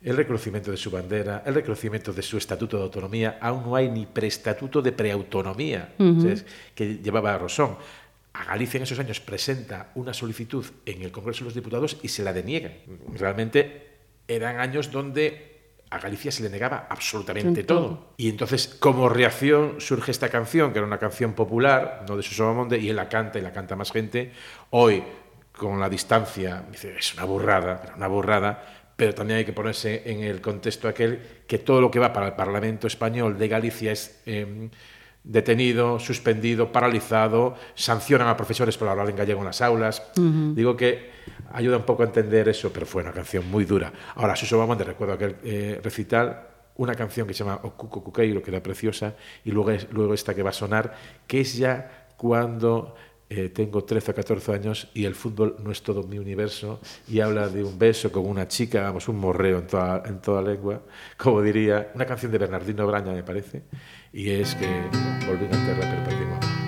C: el reconocimiento de su bandera, el reconocimiento de su estatuto de autonomía. Aún no hay ni preestatuto de preautonomía, es que llevaba a Rosón. A Galicia en esos años presenta una solicitud en el Congreso de los Diputados y se la deniegan. Realmente eran años donde a Galicia se le negaba absolutamente
B: todo.
C: todo. Y entonces, como reacción, surge esta canción, que era una canción popular, no de Suso Bamonde, y él la canta y la canta más gente. Hoy, con la distancia, dice, es una burrada, era una burrada, pero también hay que ponerse en el contexto aquel que todo lo que va para el Parlamento español de Galicia es eh, detenido, suspendido, paralizado, sancionan a profesores por hablar en gallego en las aulas. Digo que ayuda un poco a entender eso, pero fue una canción muy dura. Ahora, Suso Bamonde, recuerdo aquel eh, recital, una canción que se llama O Cuco Cuqueiro, que era preciosa, y luego, es- luego esta que va a sonar, que es ya cuando eh, tengo 13 o 14 años y el fútbol no es todo mi universo, y habla de un beso con una chica, vamos, un morreo en toda, en toda lengua, como diría, una canción de Bernardino Braña, me parece, y es que volví a terra per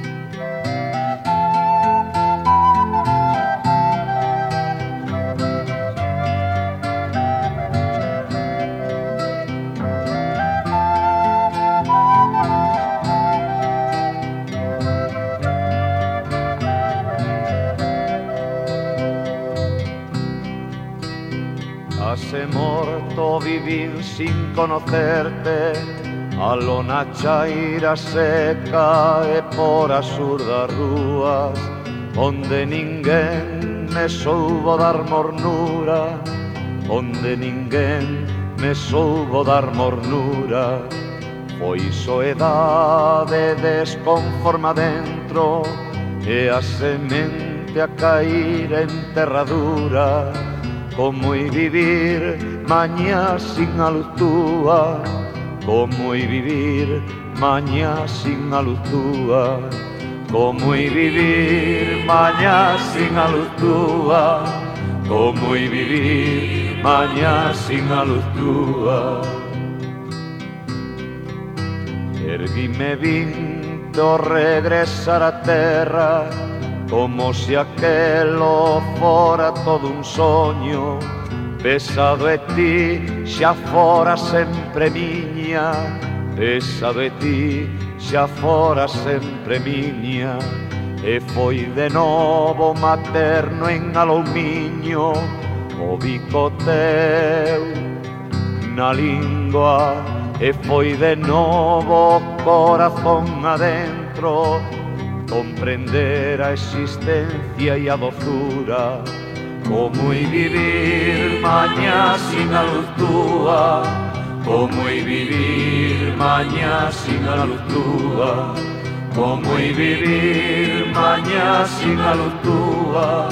G: sin conocerte A lona chaira seca e por as surdas rúas Onde ninguén me soubo dar mornura Onde ninguén me soubo dar mornura. Foi soedade desconforma dentro E a semente a cair en terradura. Como i vivir mañá sin a luz túa? Como i vivir mañá sin a luz túa? Como i vivir mañá sin a luz túa? Como i vivir mañá sin a luz túa? Erguime vindo regresar a terra como se aquelo fora todo un soño Pesado de ti xa fora sempre miña Pesado de ti xa fora sempre miña. E foi de novo materno en aluminio O bico teu na lingua. E foi de novo corazón adentro comprender a existencia e a dozura como i vivir mañá sin a luz túa como i vivir mañá sin a luz túa como i vivir mañá sin a luz túa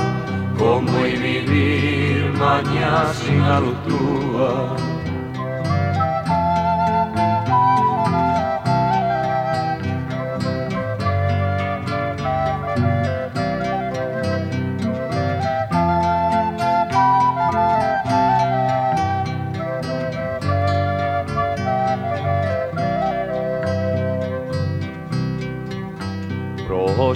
G: como i vivir mañá sin a luz túa.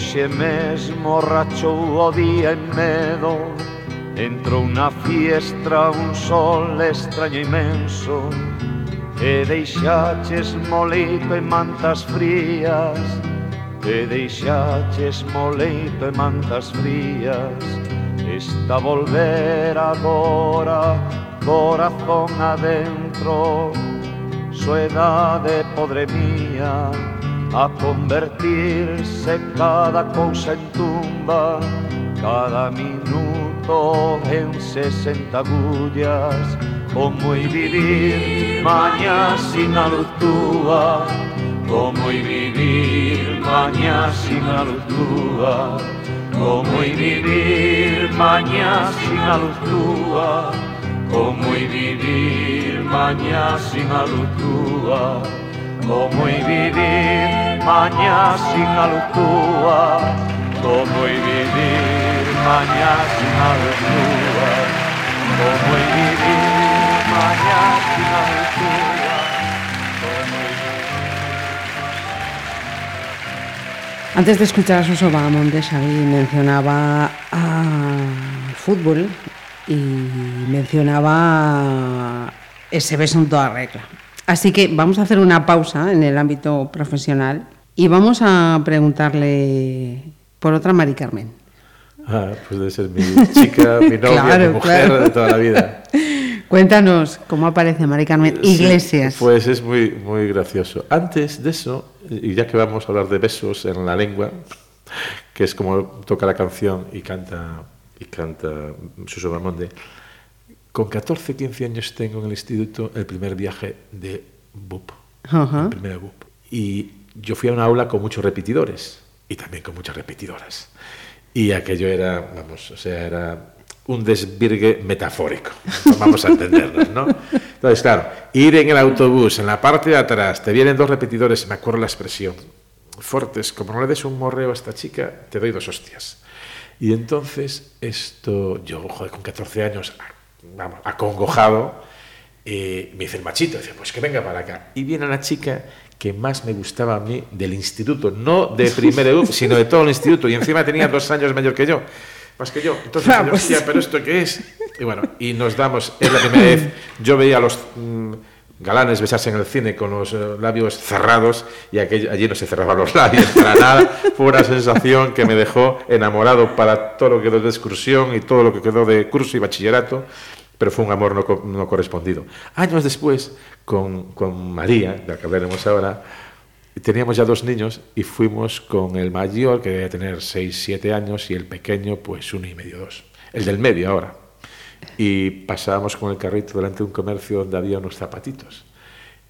G: Hoxe mesmo rachou o día en medo. Entrou na fiestra un sol extraño imenso E deixaches moleito e mantas frías. E deixaches moleito e mantas frías. Está volver agora corazón adentro. Soedade podre mía. A convertirse cada cousa en tumba cada minuto en sesenta agullas como i vivir mañá sin a luz túa como i vivir mañá sin a luz túa como i vivir mañá sin a luz túa como i vivir mañá sin a luz túa como i vivir mañá sin a luz túa como i vivir mañá sin a luz túa como i vivir mañá sin a luz túa como i
B: Antes de escuchar a Suso Bahamonde, Xavi mencionaba al fútbol y mencionaba ese beso en toda regla. Así que vamos a hacer una pausa en el ámbito profesional y vamos a preguntarle por otra Mari Carmen.
C: Ah, pues debe ser mi chica, mi novia, [LAUGHS]
B: Claro,
C: mi mujer
B: claro.
C: de toda la vida. [LAUGHS]
B: Cuéntanos cómo aparece Mari Carmen
C: Sí,
B: Iglesias.
C: pues es muy, muy gracioso. Antes de eso, y ya que vamos a hablar de besos en la lengua, que es como toca la canción y canta, y canta Suso Bamonde, con 14, 15 años tengo en el instituto el primer viaje de BUP, el primer BUP. Y yo fui a una aula con muchos repetidores y también con muchas repetidoras. Y aquello era, vamos, o sea, era un desvirgue metafórico. Vamos a [LAUGHS] entendernos, ¿no? Entonces, claro, ir en el autobús, en la parte de atrás, te vienen dos repetidores, me acuerdo la expresión, fuertes, como no le des un morreo a esta chica, te doy dos hostias. Y entonces, esto, yo, joder, con 14 años, vamos, acongojado, eh, me dice el machito, dice, pues que venga para acá. Y viene la chica que más me gustaba a mí del instituto, no de primer EUP, [LAUGHS] sino de todo el instituto, y encima tenía dos años mayor que yo, más que yo. Entonces, yo, hostia, ¿pero esto qué es? Y bueno, y nos damos, es la primera vez, yo veía a los mm, galanes besarse en el cine con los eh, labios cerrados, y aquello- allí no se cerraban los labios para nada, fue una sensación que me dejó enamorado para todo lo que quedó de excursión y todo lo que quedó de curso y bachillerato, pero fue un amor no, no correspondido. Años después, con, con María, de la que hablaremos ahora, teníamos ya dos niños y fuimos con el mayor, que debía tener 6, 7 años, y el pequeño, pues uno y medio, dos. El del medio ahora. Y pasábamos con el carrito delante de un comercio donde había unos zapatitos.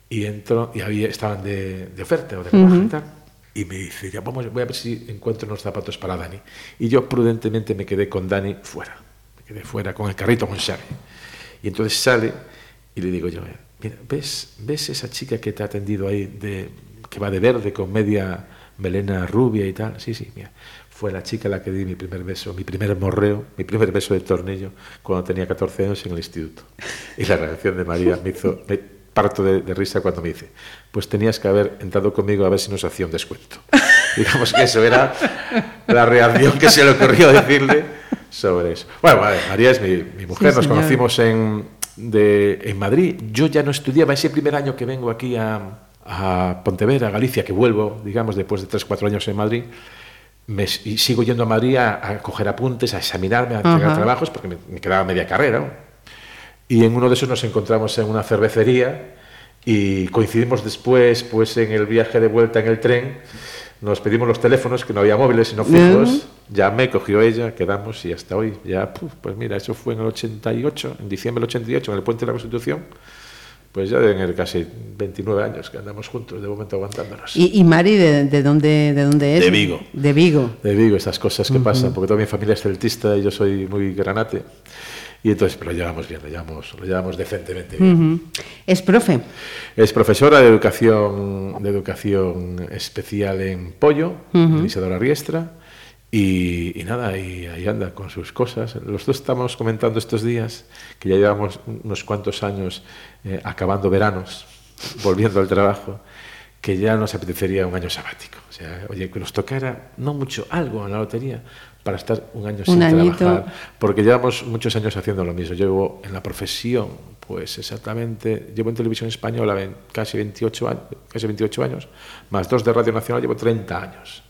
C: y entro y había, estaban de, de oferta o de rebaja y tal. Y me dice, ya vamos, voy a ver si encuentro unos zapatos para Dani. Y yo prudentemente me quedé con Dani fuera. Me quedé fuera con el carrito con Xavi. Y entonces sale y le digo yo, mira, ¿ves, ¿ves esa chica que te ha atendido ahí, de, que va de verde con media melena rubia y tal? Sí, sí, mira. Fue la chica a la que di mi primer beso, mi primer morreo, mi primer beso de tornillo cuando tenía 14 años en el instituto. Y la reacción de María me hizo, me parto de, de risa cuando me dice, pues tenías que haber entrado conmigo a ver si nos hacía un descuento. [LAUGHS] Digamos que eso era la reacción que se le ocurrió decirle sobre eso. Bueno, vale, María es mi, mi mujer,
B: Sí,
C: nos
B: señor.
C: conocimos en, de- en Madrid. Yo ya no estudiaba ese primer año que vengo aquí a, a Pontevedra, a Galicia, que vuelvo, digamos, después de 3, 4 años en Madrid. Me, y sigo yendo a Madrid a, a coger apuntes, a examinarme, a entregar trabajos, porque me, me quedaba media carrera. Y en uno de esos nos encontramos en una cervecería y coincidimos después pues en el viaje de vuelta en el tren. Nos pedimos los teléfonos, que no había móviles sino fijos. Llamé, cogió ella, quedamos y hasta hoy. Ya, puf, pues mira, eso fue en el 88, en diciembre del 88, en el Puente de la Constitución. Pues ya deben ser casi 29 años que andamos juntos, de momento aguantándonos.
B: ¿Y, y Mari de, de dónde, de dónde es?
C: De Vigo.
B: De Vigo.
C: De Vigo, estas cosas que pasan, porque toda mi familia es celtista y yo soy muy granate. Y entonces pero lo llevamos bien, lo llevamos, lo llevamos decentemente bien.
B: Es profe.
C: Es profesora de educación, de educación especial en Pollo, en Isadora Riestra. Y, y nada, y ahí anda con sus cosas. Los dos estamos comentando estos días que ya llevamos unos cuantos años eh, acabando veranos, [LAUGHS] volviendo al trabajo, que ya nos apetecería un año sabático. O sea, oye, que nos tocara, no mucho, algo en la lotería para estar un año sin
B: añito.
C: trabajar. Porque llevamos muchos años haciendo lo mismo. Llevo en la profesión, pues exactamente, llevo en televisión española casi 28 años, casi 28 años, más dos de Radio Nacional llevo 30 años.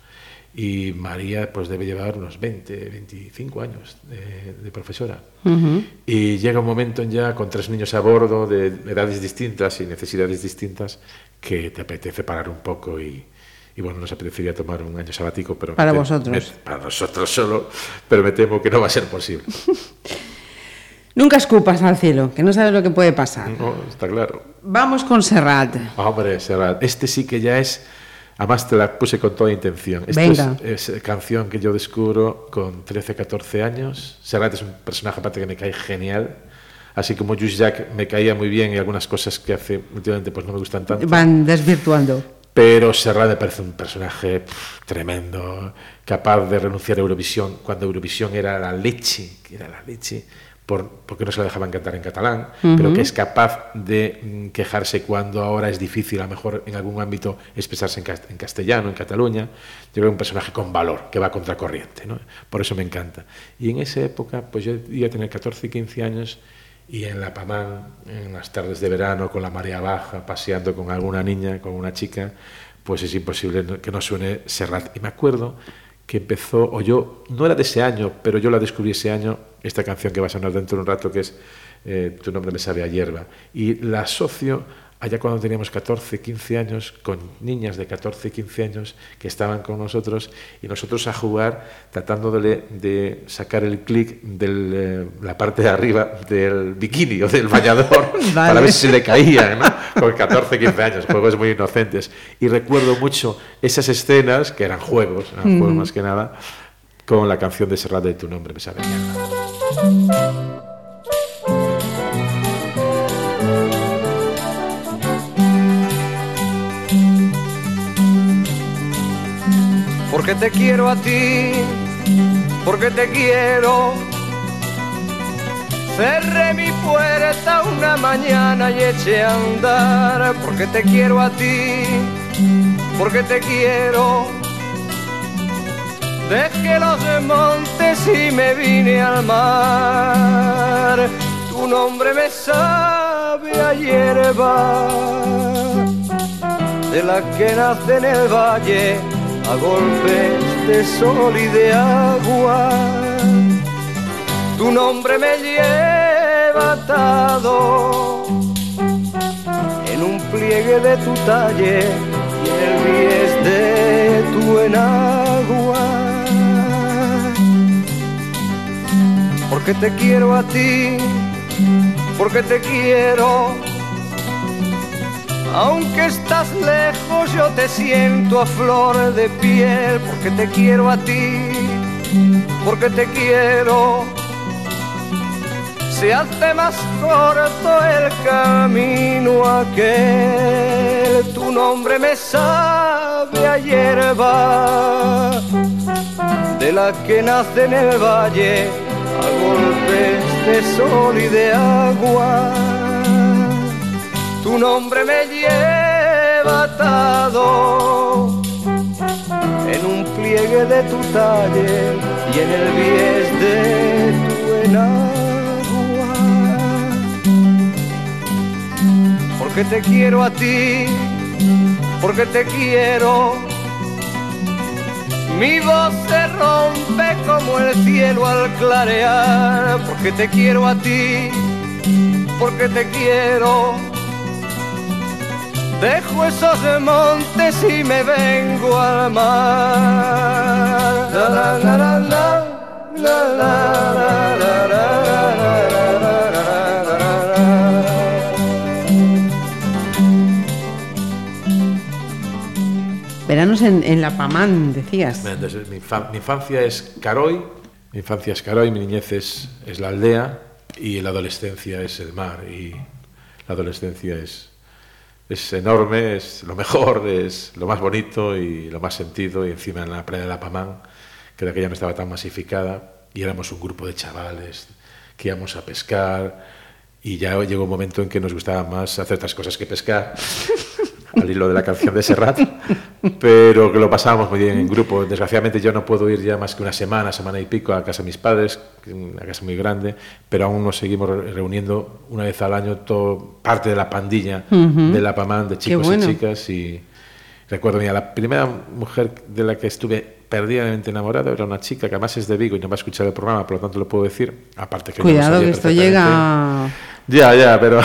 C: Y María pues debe llevar unos 20, 25 años de, de profesora. Y llega un momento en ya con tres niños a bordo de edades distintas y necesidades distintas que te apetece parar un poco y, y bueno, nos apetecería tomar un año sabático, pero
B: Para vosotros.
C: me- para nosotros solo, pero me temo que no va a ser posible. [LAUGHS]
B: Nunca escupas al cielo, que no sabes lo que puede pasar.
C: No, está claro.
B: Vamos con Serrat.
C: Hombre, Serrat, este sí que ya es. Además, te la puse con toda intención. Esta. Es, es canción que yo descubro con 13, 14 años. Serrat es un personaje, aparte, que me cae genial. Así como Jules Jack me caía muy bien y algunas cosas que hace últimamente pues no me gustan tanto.
B: Van desvirtuando.
C: Pero Serrat me parece un personaje pff, tremendo, capaz de renunciar a Eurovisión cuando Eurovisión era la leche, que era la leche, por, porque no se la dejaban cantar en catalán, pero que es capaz de mm, quejarse cuando ahora es difícil, a lo mejor en algún ámbito, expresarse en, cas- en castellano, en Cataluña. Yo creo que un personaje con valor, que va contracorriente, ¿no? Por eso me encanta. Y en esa época, pues yo iba a tener 14 y 15 años y en la Pamán, en las tardes de verano, con la marea baja, paseando con alguna niña, con una chica, pues es imposible que no suene Serrat. Y me acuerdo que empezó, o yo, no era de ese año, pero yo la descubrí ese año, esta canción que va a sonar dentro de un rato, que es eh, Tu nombre me sabe a hierba. Y la asocio allá cuando teníamos 14, 15 años, con niñas de 14, 15 años que estaban con nosotros y nosotros a jugar tratando de, de sacar el clic de la parte de arriba del bikini o del bañador [LAUGHS] para
B: Vale.
C: ver si se le caía, ¿no? Con 14, 15 años, juegos muy inocentes. Y recuerdo mucho esas escenas, que eran juegos, eran juegos más que nada, con la canción de Serrat de Tu nombre me sabe mierda.
H: Porque te quiero a ti, porque te quiero. Cerré mi puerta una mañana y eché a andar, porque te quiero a ti, porque te quiero. Dejé los montes y me vine al mar. Tu nombre me sabe a hierba de la que nace en el valle a golpes de sol y de agua. Tu nombre me lleva atado en un pliegue de tu talle y en el bies de tu enagua. Porque te quiero a ti, porque te quiero Aunque estás lejos, yo te siento a flor de piel, porque te quiero a ti, porque te quiero. Se hace más corto el camino aquel, tu nombre me sabe a hierba, de la que nace en el valle a golpes de sol y de agua tu nombre me lleva atado en un pliegue de tu talle y en el bies de tu enagua. Porque te quiero a ti, porque te quiero. Mi voz se rompe como el cielo al clarear, porque te quiero a ti, porque te quiero. Dejo esos montes y me vengo al mar. La, la, la, la, la, la, la, la, la, la, la, la, la, la.
B: Veranos en, en La Pamán, decías.
C: Mi infancia es Caroy, mi infancia es Caroy, mi niñez es, es la aldea y la adolescencia es el mar y la adolescencia es, es enorme, es lo mejor, es lo más bonito y lo más sentido. Y encima en la playa de la Pamán, que de aquella no estaba tan masificada y éramos un grupo de chavales que íbamos a pescar. Y ya llegó un momento en que nos gustaba más hacer otras cosas que pescar [LAUGHS] al hilo de la canción de Serrat, pero que lo pasábamos muy bien en grupo. Desgraciadamente yo no puedo ir ya más que una semana, semana y pico a casa de mis padres, una casa muy grande, pero aún nos seguimos re- reuniendo una vez al año todo, parte de la pandilla de la PAMAN, de chicos
B: bueno.
C: y chicas. Y recuerdo, mira, la primera mujer de la que estuve perdidamente enamorado era una chica que además es de Vigo y no va a escuchar el programa, por lo tanto lo puedo decir, aparte que
B: Cuidado, que esto llega.
C: Ya, ya, pero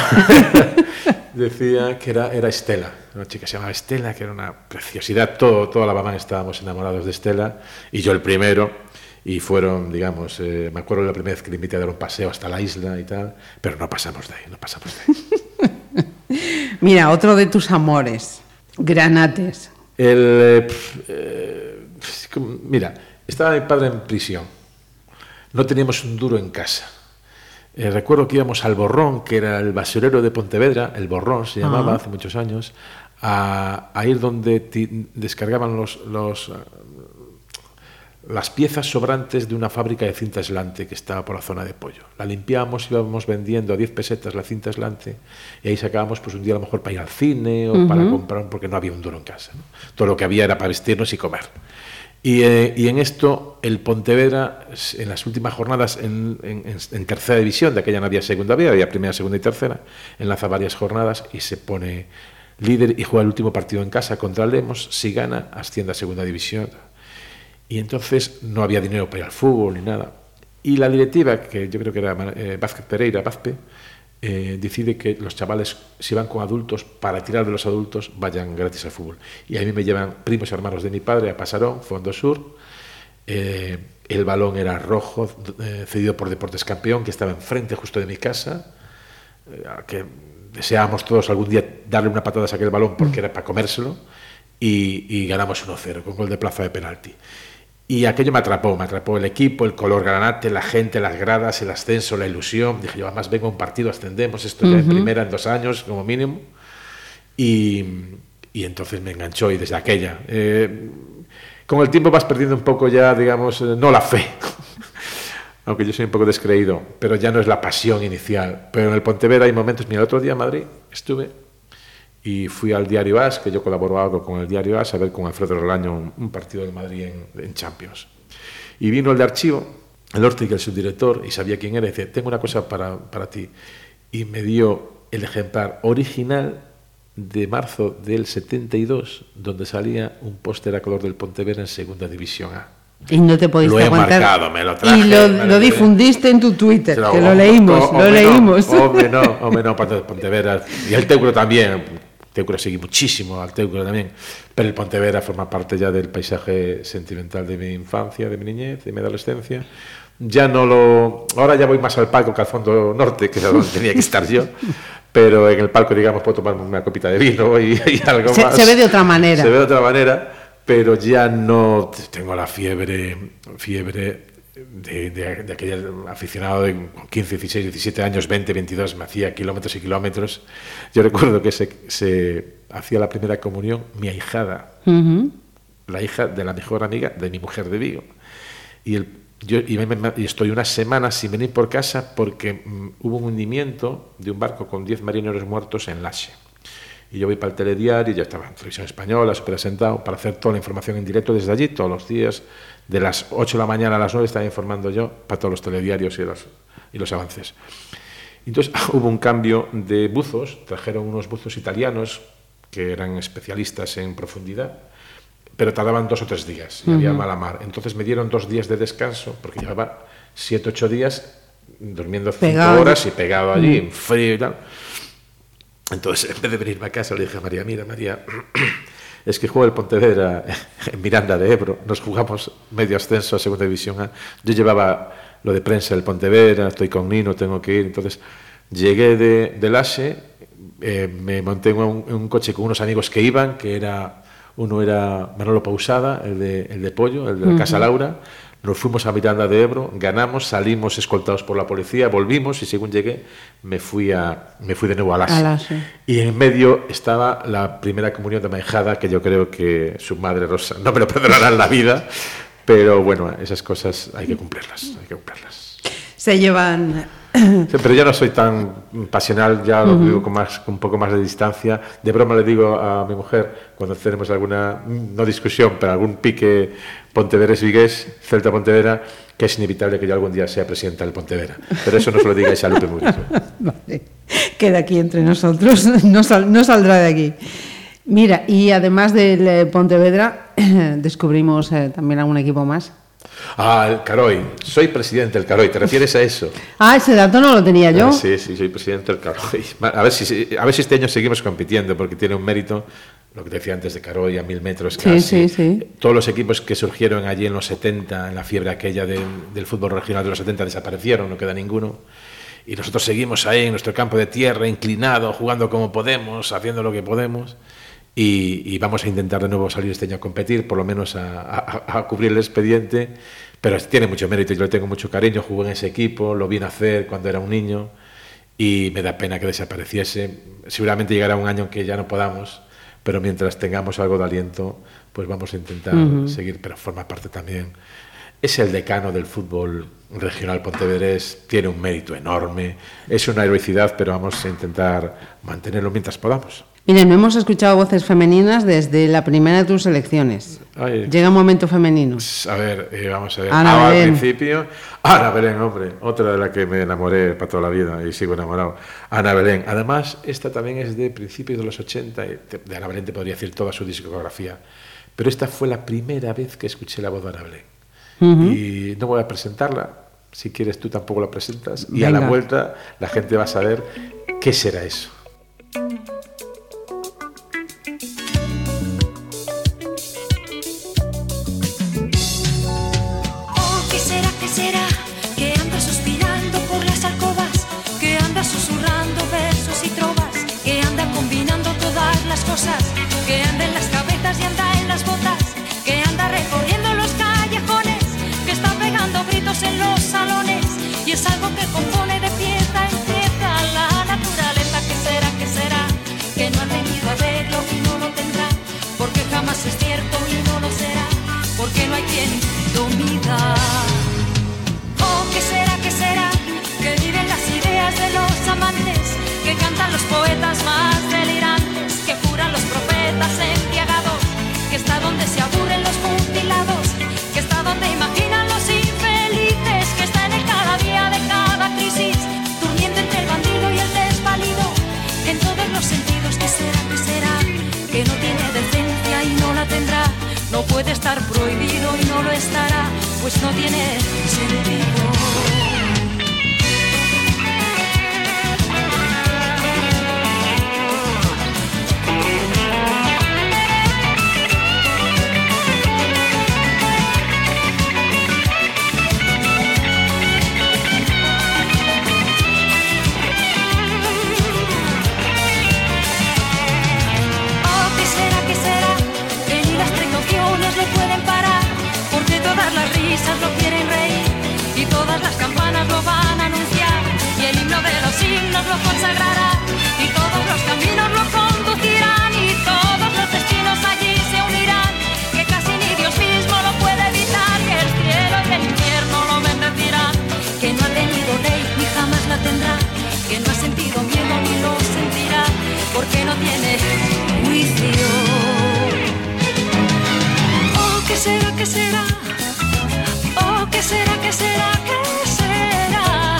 C: [LAUGHS] decía que era, era Estela, una chica que se llamaba Estela, que era una preciosidad. Todo, toda la mamá estábamos enamorados de Estela, y yo el primero. Y fueron, digamos, eh, me acuerdo la primera vez que le invité a dar un paseo hasta la isla y tal, pero no pasamos de ahí, no pasamos de ahí. [LAUGHS]
B: Mira, otro de tus amores. Granates.
C: El, eh, eh, mira, estaba mi padre en prisión. No teníamos un duro en casa. Eh, recuerdo que íbamos al Borrón, que era el basurero de Pontevedra, el Borrón se llamaba
B: Ah.
C: hace muchos años, a, a ir donde ti- descargaban los, los, eh, las piezas sobrantes de una fábrica de cinta aislante que estaba por la zona de pollo. La limpiábamos, íbamos vendiendo a 10 pesetas la cinta aislante y ahí sacábamos pues un día a lo mejor para ir al cine o para comprar, porque no había un duro en casa. ¿no? Todo lo que había era para vestirnos y comer. Y, eh, y en esto el Pontevedra, en las últimas jornadas en, en- en- en tercera división, de aquella no había segunda B, había primera, segunda y tercera, enlaza varias jornadas y se pone líder y juega el último partido en casa contra Lemos, si gana, asciende a segunda división. Y entonces no había dinero para ir al fútbol ni nada. Y la directiva, que yo creo que era eh, Vázquez Pereira, Vázpe, eh, decide que los chavales, si van con adultos, para tirar de los adultos, vayan gratis al fútbol. Y a mí me llevan primos hermanos de mi padre a Pasarón, Fondo Sur. Eh, el balón era rojo, eh, cedido por Deportes Campeón, que estaba enfrente justo de mi casa, deseábamos todos algún día darle una patada a aquel balón porque era para comérselo, y, y ganamos 1-0 con gol de plaza de penalti. Y aquello me atrapó, me atrapó el equipo, el color granate, la gente, las gradas, el ascenso, la ilusión. Dije yo, además vengo a un partido, ascendemos, esto ya en primera en dos años como mínimo. Y, y entonces me enganchó y desde aquella. eh, con el tiempo vas perdiendo un poco ya, digamos, eh, no la fe, aunque yo soy un poco descreído, pero ya no es la pasión inicial. Pero en el Pontevedra hay momentos, mira, el otro día en Madrid estuve y fui al Diario As, que yo colaboro algo con el Diario As, a ver con Alfredo Rolaño un, partido del Madrid en, Champions. Y vino el de archivo, el Ortiga, el subdirector, y sabía quién era, y dice, tengo una cosa para, para ti. Y me dio el ejemplar original de marzo del 72, donde salía un póster a color del Pontevedra en Segunda División A.
B: Y no te
C: Lo he
B: aguantar.
C: marcado, me lo traje,
B: y lo,
C: lo
B: difundiste en tu Twitter, que lo leímos, lo leímos.
C: No, hombre, no, hombre, no, [LAUGHS] Ponte- Pontevedra. Y el Teucro también. Teucro seguí muchísimo al Teucro también. Pero el Pontevedra forma parte ya del paisaje sentimental de mi infancia, de mi niñez, de mi adolescencia. Ya no lo. Ahora ya voy más al palco que al fondo norte, que es donde tenía que estar yo. pero en el palco, digamos, puedo tomarme una copita de vino y, y algo
B: Se-
C: más.
B: se ve de otra manera.
C: Se ve de otra manera, pero ya no tengo la fiebre, fiebre de, de, de aquel aficionado de 15, 16, 17 años, 20, 22, me hacía kilómetros y kilómetros. Yo recuerdo que se, se hacía la primera comunión mi ahijada, la hija de la mejor amiga de mi mujer de Vigo. Y, el, yo, y, me- me- y estoy una semana sin venir por casa porque mm, hubo un hundimiento de un barco con 10 marineros muertos en Lache. Y yo voy para el telediario, ya estaba en televisión española, súper asentado, para hacer toda la información en directo desde allí, todos los días, de las 8 de la mañana a las 9 estaba informando yo para todos los telediarios y los, y los avances. Entonces [LAUGHS] hubo un cambio de buzos, trajeron unos buzos italianos que eran especialistas en profundidad, pero tardaban dos o tres días y había mala mar. Entonces me dieron dos días de descanso, porque llevaba siete, ocho días durmiendo cinco
B: Pegado.
C: horas y pegado allí, en frío y tal. Entonces, en vez de venirme a casa, le dije a María, mira, María, [CLEARS THROAT] es que juego el Pontevedra [LAUGHS] en Miranda de Ebro, nos jugamos medio ascenso a Segunda División A. Yo llevaba lo de prensa del Pontevedra, estoy con Nino, tengo que ir. Entonces, llegué de, de Laxe, eh, me monté en un, en un coche con unos amigos que iban, que era, uno era Manolo Pausada, el de, el de Pollo, el de la Casa Laura, nos fuimos a Miranda de Ebro, ganamos, salimos escoltados por la policía, volvimos y según llegué me fui, a, me fui de nuevo a Laxe. Y en medio estaba la primera comunión de Maijada, que yo creo que su madre Rosa no me lo perdonará en la vida, pero bueno, esas cosas hay que cumplirlas, hay que cumplirlas.
B: Se llevan. [COUGHS]
C: Sí, pero ya no soy tan pasional, ya lo digo con, más, con un poco más de distancia. De broma le digo a mi mujer, cuando tenemos alguna, no discusión, pero algún pique Ponteveres-Vigués, Celta-Pontevedra, que es inevitable que yo algún día sea presidenta del Pontevedra. Pero eso no se lo digáis a Lupe Murillo. [LAUGHS]
B: Vale. Queda aquí entre nosotros, [LAUGHS] no, sal- no saldrá de aquí. Mira, y además del eh, Pontevedra, [COUGHS] descubrimos eh, también algún equipo más.
C: Ah, el Caroy. Soy presidente del Caroy. ¿Te refieres a eso?
B: Ah, ese dato no lo tenía yo.
C: Ah, Sí, sí, soy presidente del Caroy. A ver, si, a ver si este año seguimos compitiendo, porque tiene un mérito, lo que te decía antes de Caroy, a mil metros
B: Sí,
C: casi.
B: sí, sí.
C: Todos los equipos que surgieron allí en los 70, en la fiebre aquella del, del fútbol regional de los 70, desaparecieron, no queda ninguno. Y nosotros seguimos ahí en nuestro campo de tierra, inclinado, jugando como podemos, haciendo lo que podemos. Y, y vamos a intentar de nuevo salir este año a competir, por lo menos a, a- a cubrir el expediente. Pero tiene mucho mérito, yo le tengo mucho cariño, jugué en ese equipo, lo vi nacer cuando era un niño y me da pena que desapareciese. Seguramente llegará un año en que ya no podamos, pero mientras tengamos algo de aliento, pues vamos a intentar seguir, pero forma parte también. Es el decano del fútbol regional pontevedrés, tiene un mérito enorme, es una heroicidad, pero vamos a intentar mantenerlo mientras podamos.
B: Mira, no hemos escuchado voces femeninas desde la primera de tus elecciones. Llega un momento femenino.
C: A ver, eh, vamos a ver.
B: Ana
C: Ah, al
B: Belén.
C: principio, Ana Belén, hombre, otra de la que me enamoré para toda la vida y sigo enamorado. Ana Belén. Además, esta también es de principios de los 80. y te- De Ana Belén te podría decir toda su discografía. Pero esta fue la primera vez que escuché la voz de Ana Belén. Y no voy a presentarla. Si quieres, tú tampoco la presentas. Y a la
B: Venga.
C: vuelta, la gente va a saber qué será eso.
A: Y es algo que compone de pieza en pieza la naturaleza. ¿Qué será, qué será? Que no han venido a verlo y no lo tendrá, porque jamás es cierto y no lo será, porque no hay quien domina. Oh, ¿qué será, qué será? Que viven las ideas de los amantes, que cantan los poetas más delirantes, que juran los profetas embriagados, que está donde se aburren los mutilados, estar prohibido y no lo estará, pues no tiene sentido. será, qué será? Oh, qué será, qué será, qué será?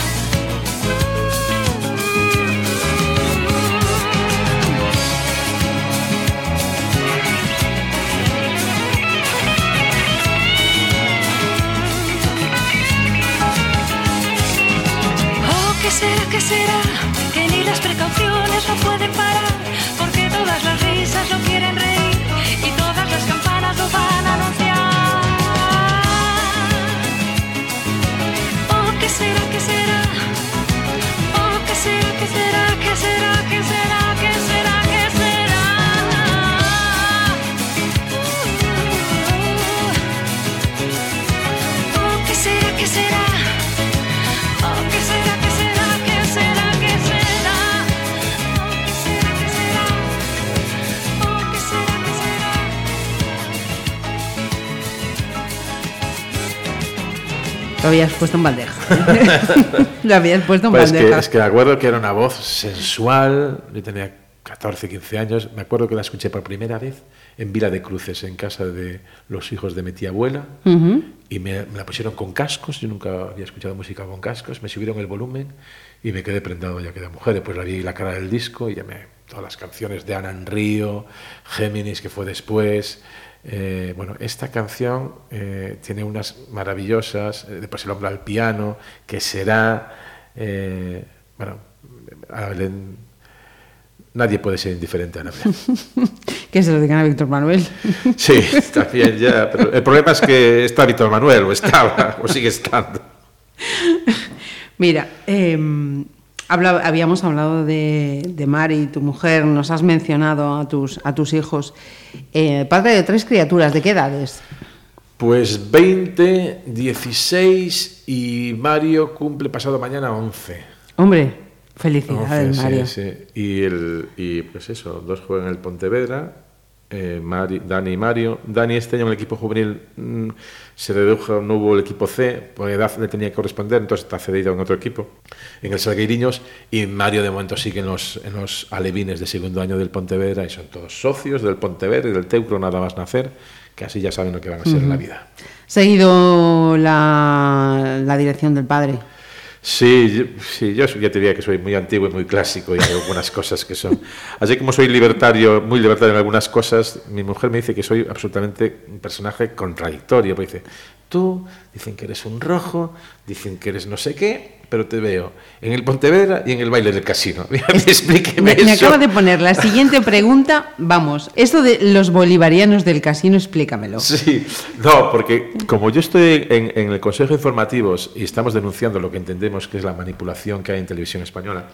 A: Oh, qué será, qué será? Que ni las precauciones no pueden parar.
B: Lo habías puesto en bandeja. [LAUGHS] Lo habías puesto en
C: Pues es, que,
B: bandeja.
C: es que me acuerdo que era una voz sensual, yo tenía 14, 15 años, me acuerdo que la escuché por primera vez en Vila de Cruces, en casa de los hijos de mi tía abuela, y me, me la pusieron con cascos, yo nunca había escuchado música con cascos, me subieron el volumen y me quedé prendado ya que de mujer, después la vi la cara del disco y ya me, todas las canciones de Ana en Río, Géminis, que fue después, eh, bueno, esta canción eh, tiene unas maravillosas, eh, después el hombre al piano, que será, eh, bueno, a Belén- nadie puede ser indiferente a Belén. [LAUGHS]
B: Que se lo digan a Víctor Manuel. [LAUGHS]
C: Sí, también ya, pero el problema es que está Víctor Manuel, o estaba, o sigue estando. [LAUGHS]
B: Mira, eh, habla- habíamos hablado de, de Mari, tu mujer, nos has mencionado a tus, a tus hijos. Eh, padre de tres criaturas, ¿de qué edades?
C: Pues 20, 16 y Mario cumple pasado mañana 11.
B: Hombre, felicidades,
C: 11, sí,
B: Mario.
C: sí. Y, el, y pues eso, dos juegan en el Pontevedra, eh, Mari- Dani y Mario. Dani este año en el equipo juvenil mm, se redujo, no hubo el equipo C, por edad le tenía que corresponder, entonces está cedido en otro equipo, en el Salgueiriños, y Mario de momento sigue en los, en los alevines de segundo año del Pontevedra, y son todos socios del Pontevedra y del Teucro nada más nacer, que así ya saben lo que van a ser en la vida.
B: Seguido la, la dirección del padre.
C: Sí, sí, yo te diría que soy muy antiguo y muy clásico y hay algunas cosas que son. Así como soy libertario, muy libertario en algunas cosas, mi mujer me dice que soy absolutamente un personaje contradictorio. Porque dice, tú, dicen que eres un rojo, dicen que eres no sé qué, pero te veo en el Pontevedra y en el baile del casino. [LAUGHS] Explíqueme
B: Me, me acaba de poner la siguiente pregunta. Vamos, esto de los bolivarianos del casino, explícamelo.
C: Sí, no, porque como yo estoy en, en el Consejo de Informativos y estamos denunciando lo que entendemos que es la manipulación que hay en televisión española,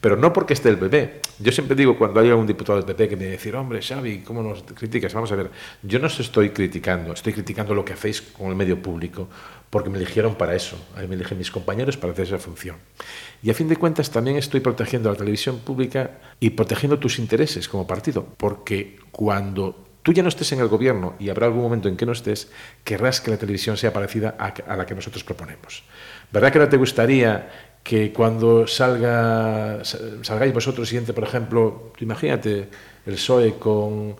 C: pero no porque esté el PP. Yo siempre digo cuando hay algún diputado del PP que me dice, hombre, Xavi, ¿cómo nos criticas? Vamos a ver, yo no os estoy criticando, estoy criticando lo que hacéis con el medio público, porque me eligieron para eso, a mí me eligen mis compañeros para hacer esa función. Y a fin de cuentas también estoy protegiendo a la televisión pública y protegiendo tus intereses como partido, porque cuando tú ya no estés en el gobierno y habrá algún momento en que no estés, querrás que la televisión sea parecida a, la que nosotros proponemos. ¿Verdad que no te gustaría que cuando salga, salgáis vosotros y por ejemplo, imagínate el PSOE con,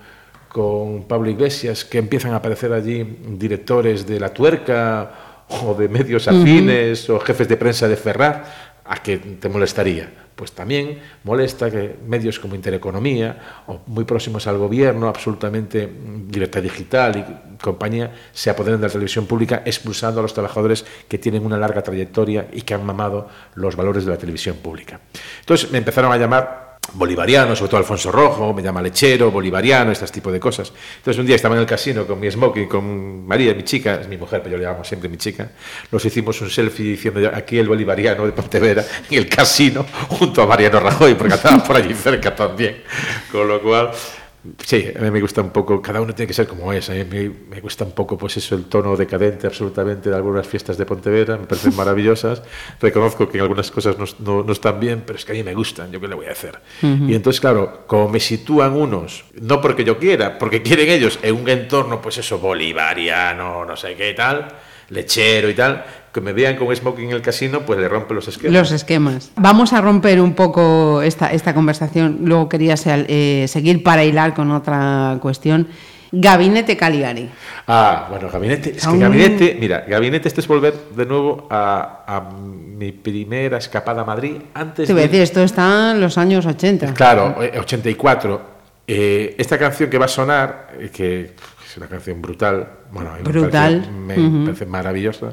C: con Pablo Iglesias, que empiezan a aparecer allí directores de La Tuerca o de medios afines o jefes de prensa de Ferrar, ¿a que te molestaría? Pues también molesta que medios como Intereconomía o muy próximos al gobierno, absolutamente mm, libertad digital y compañía, se apoderen de la televisión pública expulsando a los trabajadores que tienen una larga trayectoria y que han mamado los valores de la televisión pública. Entonces me empezaron a llamar bolivariano, sobre todo Alfonso Rojo, me llama lechero, bolivariano, este tipo de cosas. Entonces un día estaba en el casino con mi smoking, con María, mi chica, es mi mujer, pero yo le llamo siempre mi chica, nos hicimos un selfie diciendo aquí el bolivariano de Pontevedra, en el casino, junto a Mariano Rajoy, porque estaba por allí cerca también. Con lo cual, sí, a mí me gusta un poco, cada uno tiene que ser como es, a mí me, gusta un poco pues eso, el tono decadente absolutamente de algunas fiestas de Pontevedra, me parecen maravillosas, [LAUGHS] reconozco que algunas cosas no, no, no están bien, pero es que a mí me gustan, yo qué le voy a hacer. Y entonces, claro, como me sitúan unos, no porque yo quiera, porque quieren ellos, en un entorno, pues eso, bolivariano, no sé qué y tal, lechero y tal, que me vean con smoking en el casino, pues le rompe los esquemas.
B: Los esquemas. Vamos a romper un poco esta, esta conversación. Luego quería eh, seguir para hilar con otra cuestión. Gabinete Caligari.
C: Ah, bueno, gabinete. Es que gabinete, mira, gabinete, esto es volver de nuevo a, a mi primera escapada a Madrid antes
B: Te voy a
C: de-
B: decir, esto está en los años 80.
C: Claro, eh, 84. Eh, esta canción que va a sonar, eh, que es una canción brutal, bueno, a mí me
B: Brutal.
C: parece, me
B: Ujú.
C: parece maravillosa,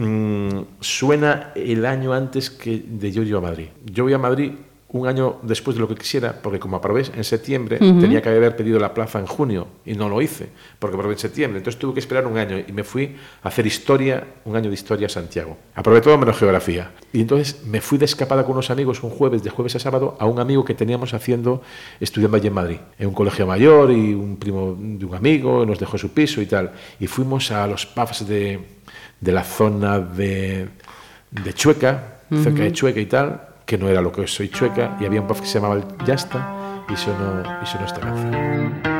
C: mm, suena el año antes que de yo iba a Madrid. Yo voy a Madrid un año después de lo que quisiera, porque como aprobé en septiembre, tenía que haber pedido la plaza en junio y no lo hice, porque aprobé en septiembre. Entonces tuve que esperar un año y me fui a hacer historia, un año de historia a Santiago. Aprobé todo menos geografía. Y entonces me fui de escapada con unos amigos un jueves, de jueves a sábado, a un amigo que teníamos haciendo, estudiando allí en Madrid, en un colegio mayor y un primo de un amigo, nos dejó su piso y tal. Y fuimos a los pubs de, de la zona de, de Chueca, cerca de Chueca y tal, que no era lo que soy chueca, y había un pub que se llamaba el Ya está, y sonó, y sonó esta canción.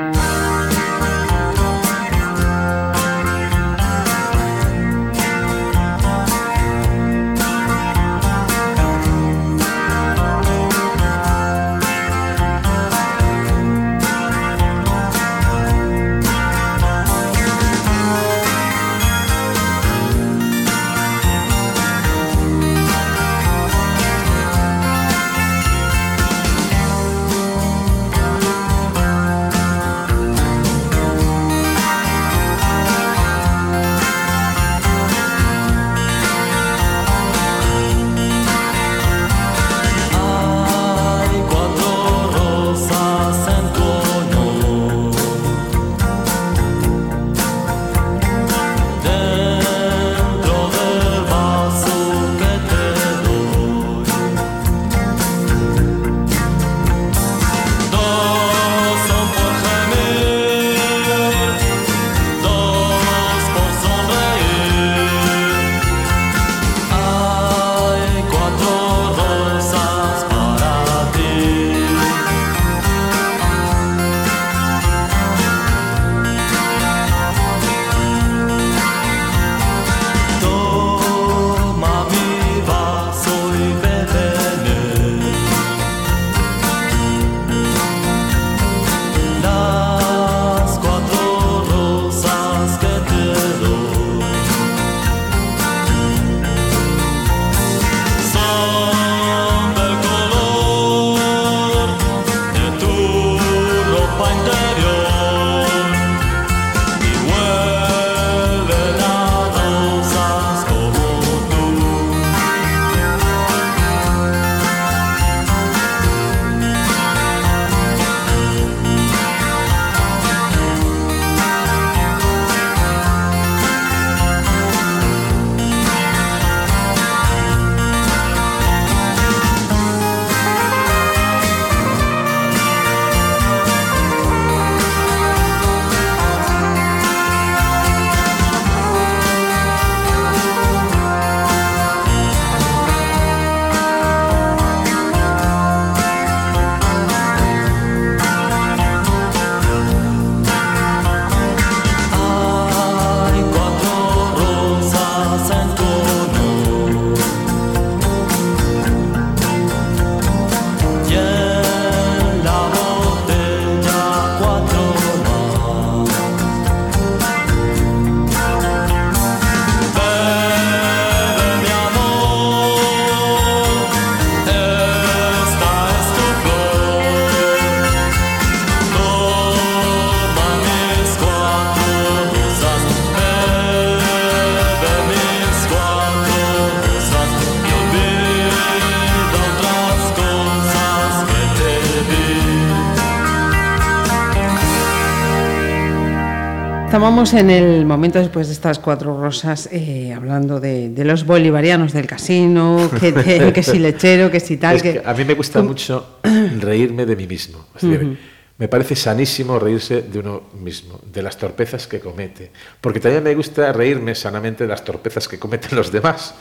B: Estábamos en el momento después de estas cuatro rosas eh, hablando de, de los bolivarianos del casino, que, que, [LAUGHS] que si lechero, que si tal.
C: Es que
B: que-
C: a mí me gusta mucho reírme de mí mismo. Es decir, me parece sanísimo reírse de uno mismo, de las torpezas que comete. Porque también me gusta reírme sanamente de las torpezas que cometen los demás.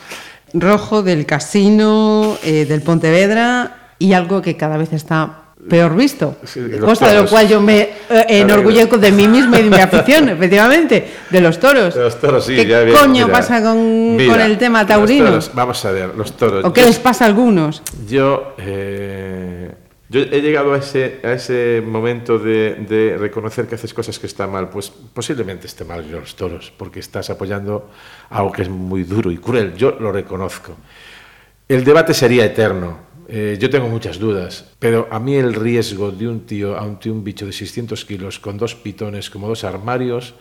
B: Rojo del casino, eh, del Pontevedra y algo que cada vez está peor visto. Cosa de lo cual yo me eh, enorgullezco de mí mismo y de mi [LAUGHS] afición, efectivamente, de los toros.
C: De los toros, sí,
B: ¿Qué
C: ya
B: coño
C: mira.
B: pasa con,
C: Mira,
B: con el tema taurino?
C: toros, vamos a ver, los toros.
B: ¿O qué
C: Yo-
B: les pasa a algunos?
C: Yo, eh, yo he llegado a ese, a ese momento de, de reconocer que haces cosas que están mal. Pues posiblemente esté mal yo los toros, porque estás apoyando algo que es muy duro y cruel. Yo lo reconozco. El debate sería eterno. Eh, yo tengo muchas dudas, pero a mí el riesgo de un tío ante un bicho de 600 kilos con dos pitones como dos armarios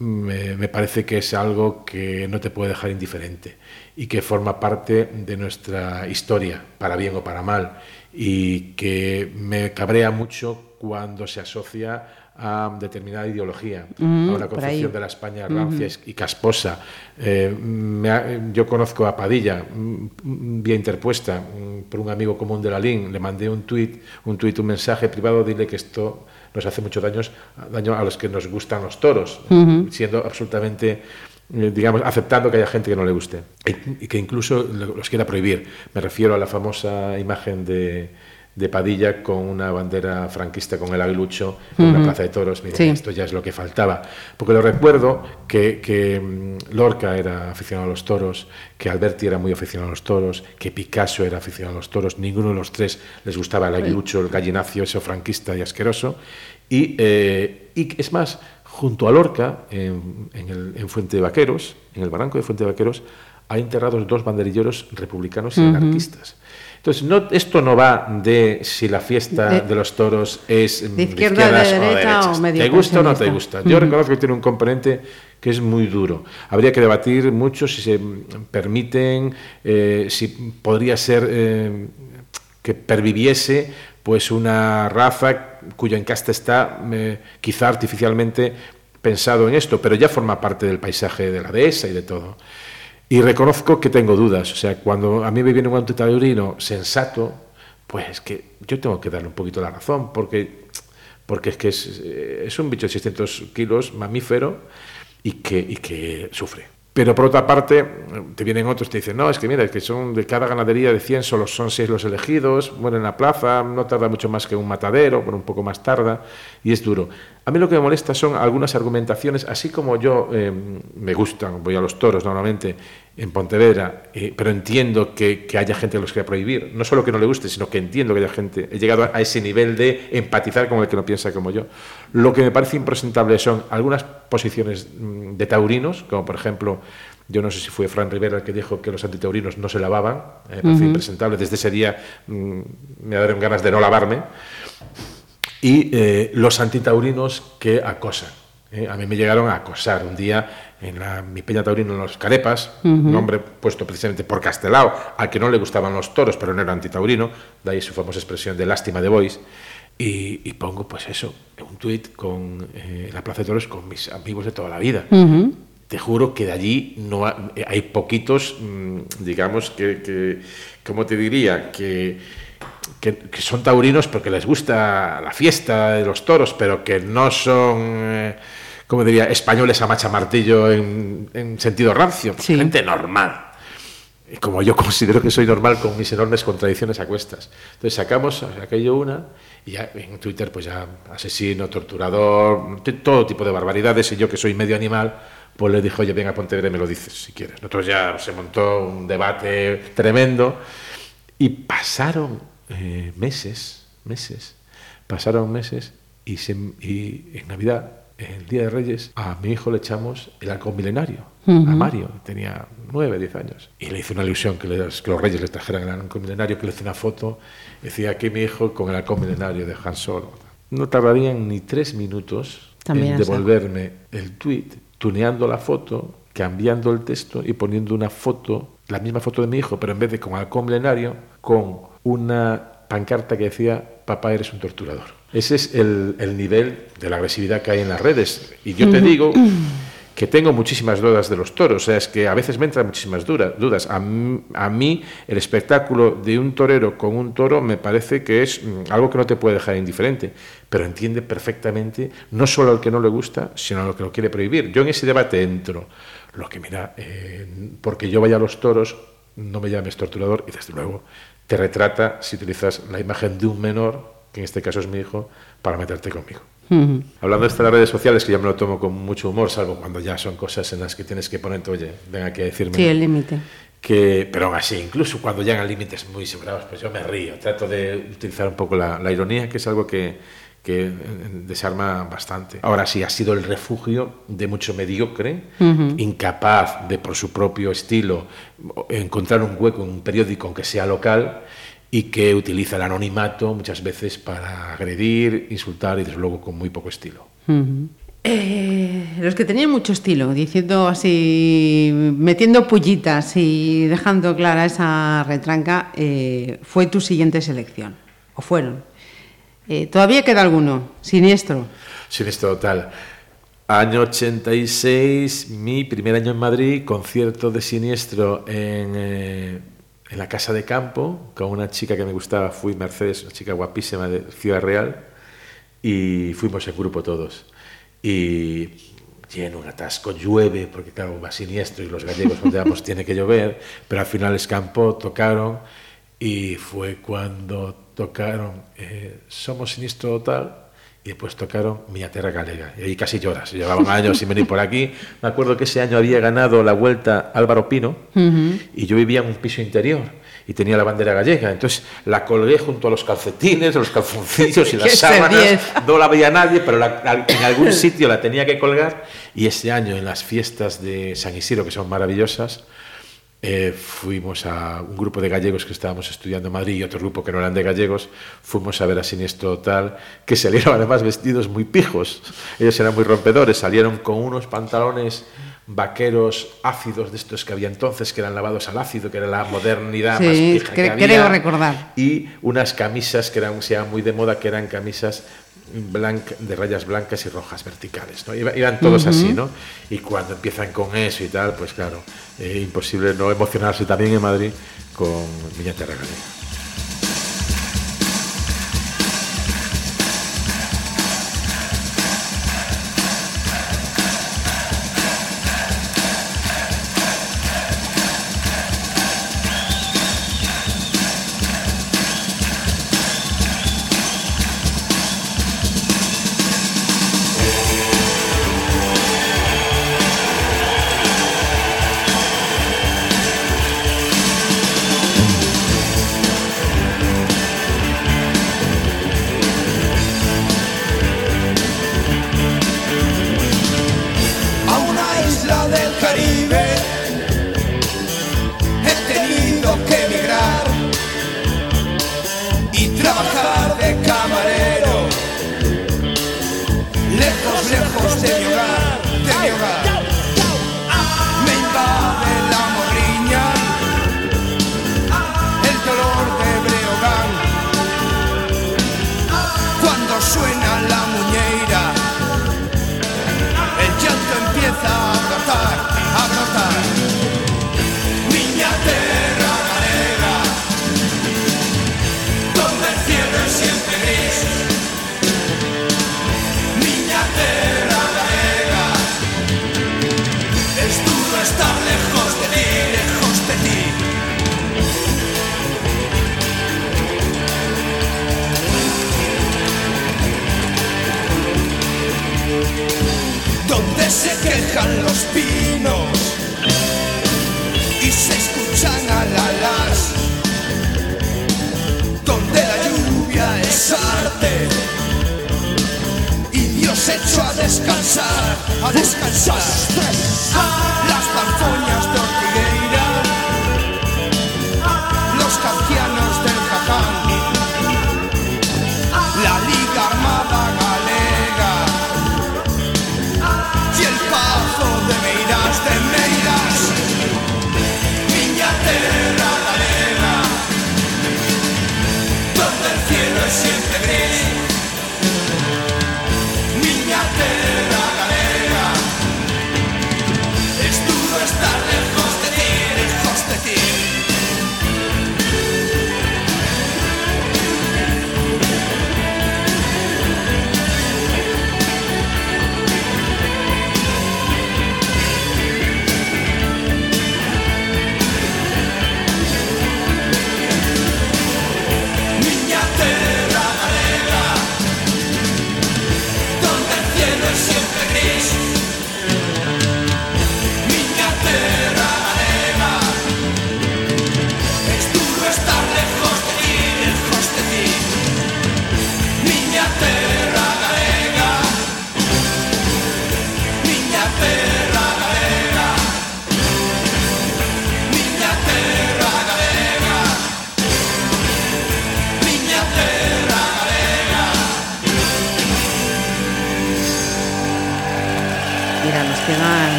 C: me, me parece que es algo que no te puede dejar indiferente y que forma parte de nuestra historia, para bien o para mal, y que me cabrea mucho cuando se asocia a determinada ideología, a una concepción de la España rancia y casposa. Eh, ha- yo conozco a Padilla, mm, vía interpuesta, mm, por un amigo común de la LIN, le mandé un tuit, un tuit, un mensaje privado, dile que esto nos hace mucho daños, daño a los que nos gustan los toros, siendo absolutamente eh, digamos, aceptando que haya gente que no le guste. Y, que incluso lo- los quiera prohibir. Me refiero a la famosa imagen de, de Padilla con una bandera franquista con el aguilucho en una plaza de toros. Miren,
B: Sí.
C: esto ya es lo que faltaba. Porque lo recuerdo que, que, mm, Lorca era aficionado a los toros, que Alberti era muy aficionado a los toros, que Picasso era aficionado a los toros. Ninguno de los tres les gustaba el aguilucho, el gallinacio, eso franquista y asqueroso. Y, eh, y es más, junto a Lorca, en, en, el, en Fuente de Vaqueros, en el barranco de Fuente de Vaqueros, hay enterrados dos banderilleros republicanos y anarquistas. Entonces, no, esto no va de si la fiesta
B: De-
C: de, los toros es mm,
B: de izquierda, de
C: izquierdas o
B: derecha
C: derechas.
B: o medio
C: ¿Te gusta o no te gusta? Yo reconozco que tiene un componente que es muy duro. Habría que debatir mucho si se mm, permiten, eh, si podría ser eh, que perviviese pues una raza cuyo encaste está eh, quizá artificialmente pensado en esto, pero ya forma parte del paisaje de la dehesa y de todo. Y reconozco que tengo dudas, o sea, cuando a mí me viene un antitaurino sensato, pues que yo tengo que darle un poquito la razón, porque, porque es que es, es un bicho de 600 kilos, mamífero, y que, y que sufre. Pero por otra parte, te vienen otros te dicen, no, es que mira, es que son de cada ganadería de 100 solo son 6 los elegidos, bueno, en la plaza no tarda mucho más que un matadero, bueno, un poco más tarda, y es duro. A mí lo que me molesta son algunas argumentaciones, así como yo eh, me gustan, voy a los toros normalmente en Pontevedra, eh, pero entiendo que, que haya gente que los quiera prohibir. No solo que no le guste, sino que entiendo que haya gente. He llegado a, ese nivel de empatizar con el que no piensa como yo. Lo que me parece impresentable son algunas posiciones mm, de taurinos, como por ejemplo, yo no sé si fue Fran Rivera el que dijo que los antitaurinos no se lavaban. eh, me parece impresentable. Desde ese día mm, me dieron ganas de no lavarme y eh, los antitaurinos que acosan. ¿eh? A mí me llegaron a acosar un día en la, mi peña taurino en los Carepas, nombre puesto precisamente por Castelao, al que no le gustaban los toros, pero no era antitaurino, de ahí su famosa expresión de lástima de boys. Y, y pongo, pues eso, un tuit con eh, la Plaza de Toros con mis amigos de toda la vida. Te juro que de allí no ha- eh, hay poquitos, mm, digamos, que, que, ¿cómo te diría? Que, que, que son taurinos porque les gusta la fiesta de los toros, pero que no son, eh, como diría, españoles a macha martillo en, en sentido rancio,
B: Sí.
C: gente normal. Y como yo [LAUGHS] considero que soy normal con mis enormes contradicciones a cuestas. Entonces sacamos aquello una y ya en Twitter pues ya asesino, torturador, todo tipo de barbaridades y yo que soy medio animal pues le dije, oye, venga, ponte y me lo dices si quieres. Nosotros ya se montó un debate tremendo y pasaron eh, meses, meses, pasaron meses y, se- y en Navidad, el Día de Reyes, a mi hijo le echamos el halcón milenario, a Mario, que tenía nueve, diez años. Y le hice una ilusión que, les- que los Reyes le trajeran el halcón milenario, que le hice una foto, decía aquí mi hijo con el halcón milenario de Han Solo. No tardarían ni tres minutos
B: También
C: en devolverme el tweet, tuneando la foto, cambiando el texto y poniendo una foto, la misma foto de mi hijo, pero en vez de con halcón milenario, con una pancarta que decía, papá eres un torturador. Ese es el, el nivel de la agresividad que hay en las redes. Y yo te digo [CLEARS THROAT] que tengo muchísimas dudas de los toros, o sea, es que a veces me entran muchísimas dudas. A, mí- a mí el espectáculo de un torero con un toro me parece que es mm, algo que no te puede dejar indiferente, pero entiende perfectamente no solo al que no le gusta, sino al que lo quiere prohibir. Yo en ese debate entro. Lo que mira, eh, porque yo vaya a los toros, no me llames torturador y desde luego te retrata si utilizas la imagen de un menor, que en este caso es mi hijo, para meterte conmigo. Hablando de esto de las redes sociales, que ya me lo tomo con mucho humor, salvo cuando ya son cosas en las que tienes que ponerte, oye, ven aquí a decirme.
B: Sí, el límite.
C: que, pero aún así, incluso cuando llegan límites muy separados, pues yo me río, trato de utilizar un poco la, la ironía, que es algo que, que desarma bastante. Ahora sí, ha sido el refugio de mucho mediocre, incapaz de, por su propio estilo, encontrar un hueco en un periódico, aunque sea local, y que utiliza el anonimato muchas veces para agredir, insultar y desde luego con muy poco estilo.
B: Eh, los que tenían mucho estilo, diciendo así, metiendo pullitas y dejando clara esa retranca, eh, fue tu siguiente selección, o fueron. Eh, Todavía queda alguno, siniestro.
C: Siniestro total. Año 86, mi primer año en Madrid, concierto de Siniestro en, en la Casa de Campo, con una chica que me gustaba, fui Mercedes, una chica guapísima de Ciudad Real, y fuimos en grupo todos. Y lleno, un atasco, llueve, porque claro, va Siniestro y los gallegos donde vamos tiene que llover, pero al final escampó, tocaron, y fue cuando tocaron eh, Somos Siniestro Total, y después tocaron Miña Terra Galega. Y ahí casi lloras. Llevaban años sin venir por aquí. Me acuerdo que ese año había ganado la vuelta Álvaro Pino y yo vivía en un piso interior y tenía la bandera gallega. Entonces la colgué junto a los calcetines, a los calzoncillos y [LAUGHS] las sábanas. No la veía nadie, pero la- en algún sitio la tenía que colgar. Y ese año en las fiestas de San Isidro, que son maravillosas, eh, fuimos a un grupo de gallegos que estábamos estudiando en Madrid y otro grupo que no eran de gallegos, fuimos a ver a Siniestro Total, que salieron [LAUGHS] además vestidos muy pijos. Ellos eran muy rompedores, salieron con unos pantalones vaqueros ácidos de estos que había entonces, que eran lavados al ácido, que era la modernidad
B: Sí,
C: más pija que había.
B: creo recordar.
C: Y unas camisas que eran, se llaman muy de moda, que eran camisas de rayas blancas y rojas verticales, ¿no? Iba- Iban todos así, ¿no? Y cuando empiezan con eso y tal, pues claro, eh, imposible no emocionarse también en Madrid con Miña Terra.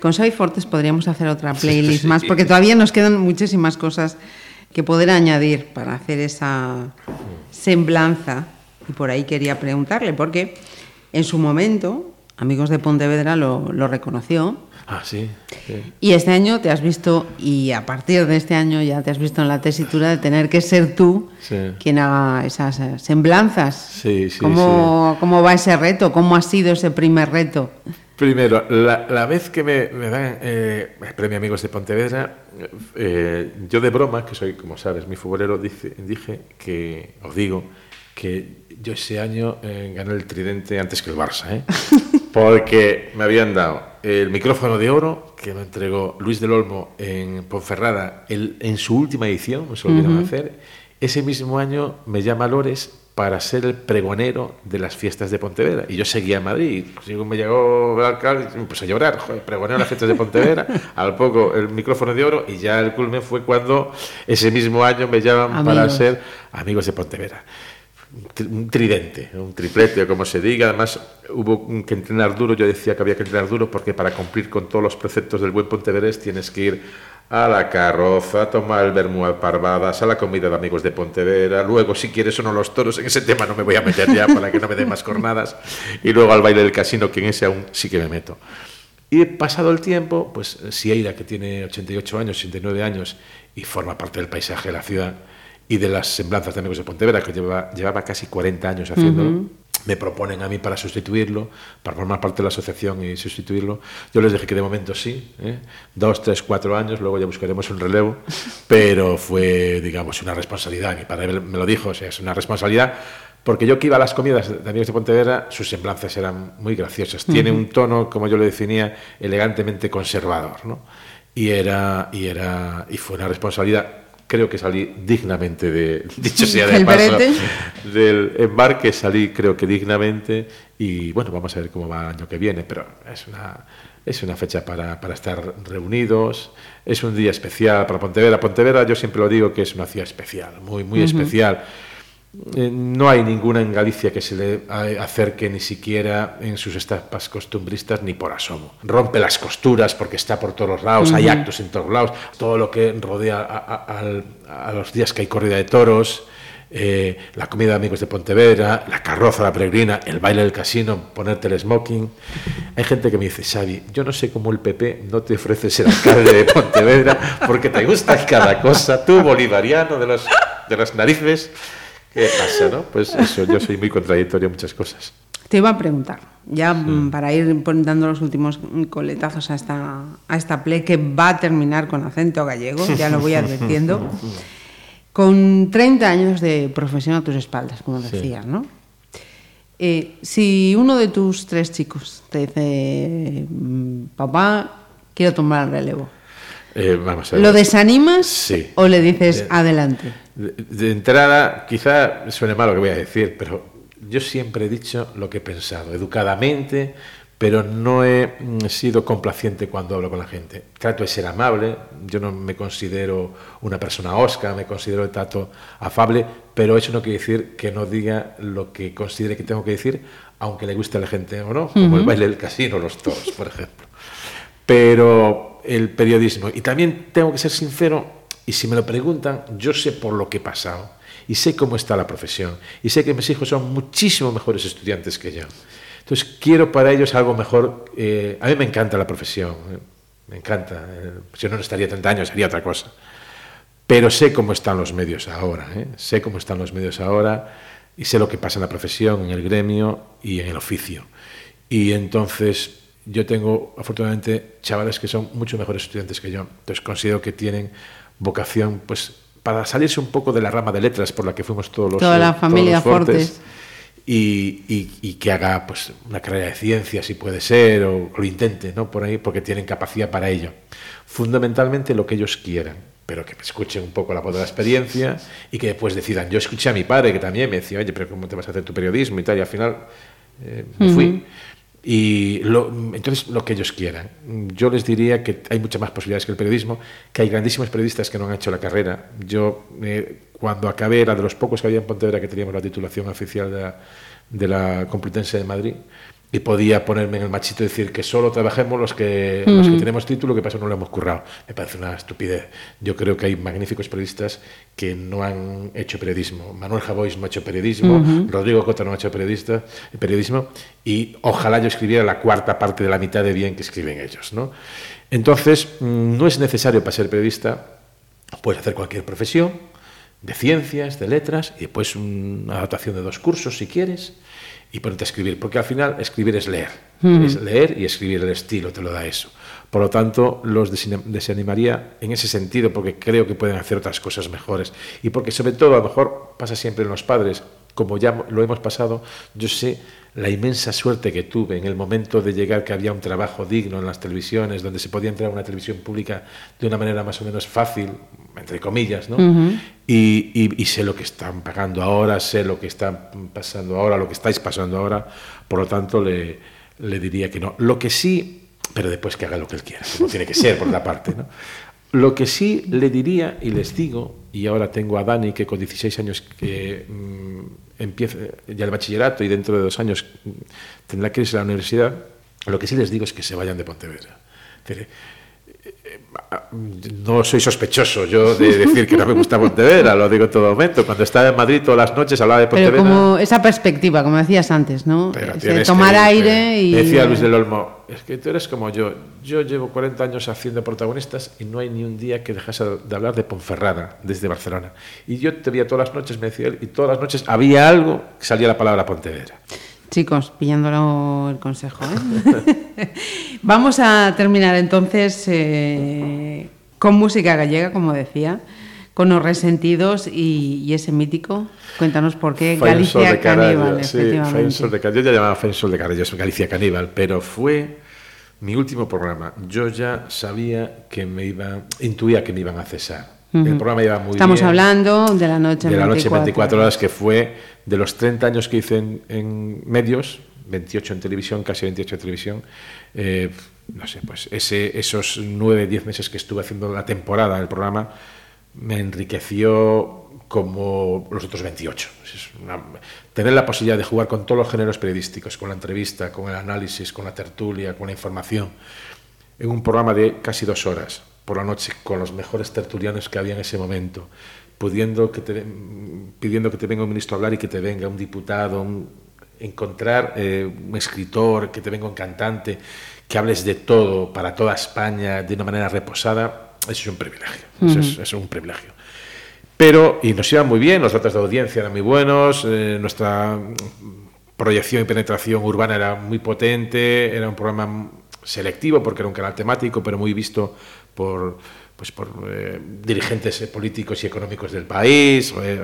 B: Con Xavi Fortes podríamos hacer otra playlist más, porque todavía nos quedan muchísimas cosas que poder añadir para hacer esa semblanza. Y por ahí quería preguntarle, porque en su momento, Amigos de Pontevedra lo, lo reconoció.
C: Ah, sí. sí.
B: Y este año te has visto, y a partir de este año ya te has visto en la tesitura de tener que ser tú
C: Sí.
B: quien haga esas semblanzas.
C: Sí, sí,
B: ¿Cómo, ¿Cómo va ese reto? ¿Cómo ha sido ese primer reto?
C: Primero, la, la vez que me, me dan eh, el premio Amigos de Pontevedra, eh, yo de broma, que soy, como sabes, mi futbolero, dice, dije que, os digo, que yo ese año eh, gané el tridente antes que el Barça, ¿eh? [LAUGHS] porque me habían dado el micrófono de oro que me entregó Luis del Olmo en Ponferrada el- en su última edición, se lo olvidaron hacer. Ese mismo año me llama Lores para ser el pregonero de las fiestas de Pontevedra. Y yo seguía en Madrid. Y según me llegó el alcalde, pues a llorar, joder, pregonero de las fiestas de Pontevedra, [LAUGHS] al poco el micrófono de oro, y ya el culmen fue cuando ese mismo año me llaman para
B: Amigos.
C: ser amigos de Pontevedra un tri- un tridente, un triplete, como se diga. Además, hubo que entrenar duro. Yo decía que había que entrenar duro porque para cumplir con todos los preceptos del buen Pontevedrés tienes que ir a la carroza, a tomar el vermú al parvadas, a la comida de amigos de Pontevedra, luego si quieres o no los toros, en ese tema no me voy a meter ya para que no me den más cornadas, y luego al baile del casino, que en ese aún sí que me meto. Y pasado el tiempo, pues Sieira, que tiene 88 años, 89 años, y forma parte del paisaje de la ciudad y de las semblanzas de Amigos de Pontevedra, que lleva, llevaba casi 40 años haciéndolo, me proponen a mí para sustituirlo, para formar parte de la asociación y sustituirlo. Yo les dije que de momento sí, ¿eh? dos, tres, cuatro años, luego ya buscaremos un relevo, pero fue, digamos, una responsabilidad. Mi padre me lo dijo, o sea, es una responsabilidad porque yo que iba a las comidas de Amigos de Pontevedra, sus semblanzas eran muy graciosas. Tiene un tono, como yo lo definía, elegantemente conservador, ¿no? Y era, y era, y fue una responsabilidad. Creo que salí dignamente de, [LAUGHS] dicho sea de
B: ¿El
C: paso, del embarque, salí creo que dignamente y bueno, vamos a ver cómo va el año que viene, pero es una, es una fecha para, para estar reunidos, es un día especial para Pontevedra. Pontevedra yo siempre lo digo que es una ciudad especial, muy, muy especial. Eh, no hay ninguna en Galicia que se le acerque ni siquiera en sus etapas costumbristas ni por asomo. Rompe las costuras porque está por todos los lados, hay actos en todos lados, todo lo que rodea a, a- al- a los días que hay corrida de toros, eh, la comida de amigos de Pontevedra, la carroza, la peregrina, el baile del casino, ponerte el smoking. Hay gente que me dice, Xavi, yo no sé cómo el PP no te ofrece ser alcalde de Pontevedra porque te gusta cada cosa, tú bolivariano de, los, de las narices. ¿Qué pasa, no? Pues eso, yo soy muy contradictorio en muchas cosas.
B: Te iba a preguntar, ya mm, para ir dando los últimos coletazos a esta, a esta play que va a terminar con acento gallego, ya lo voy advirtiendo. [LAUGHS] Con 30 años de profesión a tus espaldas, como decías, ¿no? Eh, si uno de tus tres chicos te dice, mm, papá, quiero tomar el relevo,
C: Eh, vamos a ver.
B: ¿lo desanimas
C: Sí.
B: o le dices
C: Eh,
B: adelante?
C: De, de entrada, quizá suene mal lo que voy a decir, pero yo siempre he dicho lo que he pensado, educadamente, pero no he mm, sido complaciente cuando hablo con la gente. Trato de ser amable, yo no me considero una persona osca, me considero de trato afable, pero eso no quiere decir que no diga lo que considere que tengo que decir, aunque le guste a la gente o no, como el baile del casino, los toros, por ejemplo pero el periodismo. Y también tengo que ser sincero, y si me lo preguntan, yo sé por lo que he pasado, y sé cómo está la profesión, y sé que mis hijos son muchísimo mejores estudiantes que yo. Entonces, quiero para ellos algo mejor. eh, a mí me encanta la profesión, eh, me encanta. eh, si no, no estaría 30 años, sería otra cosa. Pero sé cómo están los medios ahora, ¿eh? sé cómo están los medios ahora y sé lo que pasa en la profesión, en el gremio y en el oficio. Y entonces yo tengo, afortunadamente, chavales que son mucho mejores estudiantes que yo. Entonces considero que tienen vocación, pues, para salirse un poco de la rama de letras por la que fuimos todos los
B: Toda la
C: eh, todos
B: familia
C: los Fortes,
B: Fortes.
C: y, y- y que haga pues una carrera de ciencia si puede ser o, lo intente no por ahí porque tienen capacidad para ello. Fundamentalmente lo que ellos quieran pero que escuchen un poco la voz de la experiencia y que después decidan. Yo escuché a mi padre que también me decía oye pero cómo te vas a hacer tu periodismo y tal y al final eh, me fui y lo- entonces lo que ellos quieran. Yo les diría que hay muchas más posibilidades que el periodismo, que hay grandísimos periodistas que no han hecho la carrera. Yo eh, cuando acabé era de los pocos que había en Pontevedra que teníamos la titulación oficial de la, de la Complutense de Madrid y podía ponerme en el machito y decir que solo trabajemos los que, los que tenemos título, que eso no lo hemos currado. Me parece una estupidez. Yo creo que hay magníficos periodistas que no han hecho periodismo. Manuel Javois no ha hecho periodismo, Rodrigo Cota no ha hecho periodista, periodismo, y ojalá yo escribiera la cuarta parte de la mitad de bien que escriben ellos. ¿no? Entonces, mm, no es necesario para ser periodista, puedes hacer cualquier profesión, de ciencias, de letras, y después una adaptación de dos cursos si quieres, y ponerte a escribir, porque al final escribir es leer, es leer y escribir el estilo te lo da eso. Por lo tanto, los desani- desanimaría en ese sentido, porque creo que pueden hacer otras cosas mejores. Y porque sobre todo, a lo mejor pasa siempre en los padres, como ya lo hemos pasado, yo sé la inmensa suerte que tuve en el momento de llegar que había un trabajo digno en las televisiones, donde se podía entrar a una televisión pública de una manera más o menos fácil, entre comillas, ¿no? y, y- y sé lo que están pagando ahora, sé lo que está pasando ahora, lo que estáis pasando ahora, por lo tanto le, le diría que no. Lo que sí, pero después que haga lo que él quiera, como tiene que ser por la parte, ¿no? Lo que sí le diría y les digo, y ahora tengo a Dani que con 16 años que mm, empieza ya el bachillerato y dentro de dos años tendrá que irse a la universidad, lo que sí les digo es que se vayan de Pontevedra. Decir, no soy sospechoso yo de decir que no me gusta Pontevedra, lo digo en todo momento. Cuando estaba en Madrid todas las noches hablaba de
B: Pero
C: Pontevedra.
B: como esa perspectiva, como decías antes, ¿no?
C: Pero
B: tomar
C: que
B: aire y...
C: Decía Luis del Olmo, es que tú eres como yo. Yo llevo 40 años haciendo protagonistas y no hay ni un día que dejase de hablar de Ponferrada desde Barcelona. Y yo te veía todas las noches, me decía él, y todas las noches había algo que salía la palabra Pontevedra.
B: Chicos, pillándolo el consejo. ¿eh? [LAUGHS] Vamos a terminar entonces eh, con música gallega, como decía, con los resentidos y, y ese mítico. Cuéntanos por qué
C: sol
B: Galicia Caníbal,
C: sí, de. Yo ya llamaba sol de Carallo, es Galicia Caníbal, pero fue mi último programa. Yo ya sabía que me iba, intuía que me iban a cesar. El programa iba muy
B: Estamos
C: bien.
B: hablando de la noche en
C: de la noche en
B: 24.
C: 24 horas, que fue de los 30 años que hice en, en medios, 28 en televisión, casi 28 en televisión, eh, no sé, pues ese, esos 9, 10 meses que estuve haciendo la temporada del programa me enriqueció como los otros 28. Es una- tener la posibilidad de jugar con todos los géneros periodísticos, con la entrevista, con el análisis, con la tertulia, con la información, en un programa de casi dos horas por la noche con los mejores tertulianos que había en ese momento, pudiendo que te, pidiendo que te venga un ministro a hablar y que te venga un diputado, un- encontrar eh, un escritor, que te venga un cantante, que hables de todo para toda España de una manera reposada, eso es un privilegio, eso, es, eso es un privilegio. Pero, y nos iba muy bien, los datos de audiencia eran muy buenos, eh, nuestra proyección y penetración urbana era muy potente, era un programa selectivo porque era un canal temático, pero muy visto por, pues por eh, dirigentes eh, políticos y económicos del país. eh,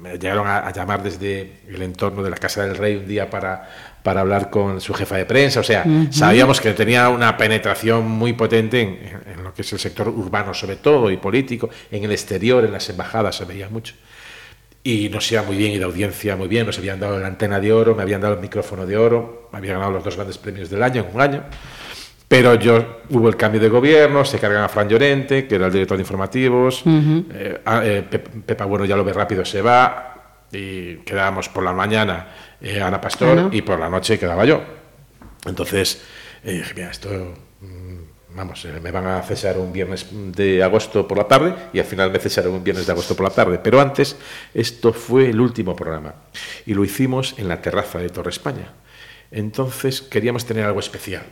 C: me, llegaron a, a llamar desde el entorno de la Casa del Rey un día para, para hablar con su jefa de prensa. O sea, sabíamos que tenía una penetración muy potente en, en lo que es el sector urbano, sobre todo, y político. En el exterior, en las embajadas, se veía mucho. Y nos iba muy bien y de audiencia muy bien. Nos habían dado la antena de oro, me habían dado el micrófono de oro, me había ganado los dos grandes premios del año en un año. Pero yo hubo el cambio de gobierno, se cargan a Fran Llorente, que era el director de informativos. eh, a- eh, Pep- Pepa Bueno ya lo ve rápido, se va. Y quedábamos por la mañana eh, Ana Pastor y por la noche quedaba yo. Entonces dije, mira, esto, mm, vamos, me van a cesar un viernes de agosto por la tarde y al final me cesaron un viernes de agosto por la tarde. Pero antes, esto fue el último programa y lo hicimos en la terraza de Torre España. Entonces queríamos tener algo especial.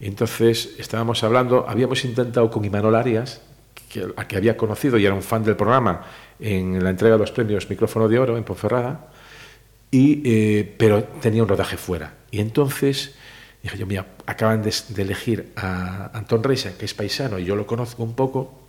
C: Entonces estábamos hablando, habíamos intentado con Imanol Arias, que, a que había conocido y era un fan del programa, en la entrega de los premios Micrófono de Oro en Ponferrada, y, eh, pero tenía un rodaje fuera. Y entonces dije yo, mira, acaban de, elegir a Antón Reisa, que es paisano, y yo lo conozco un poco,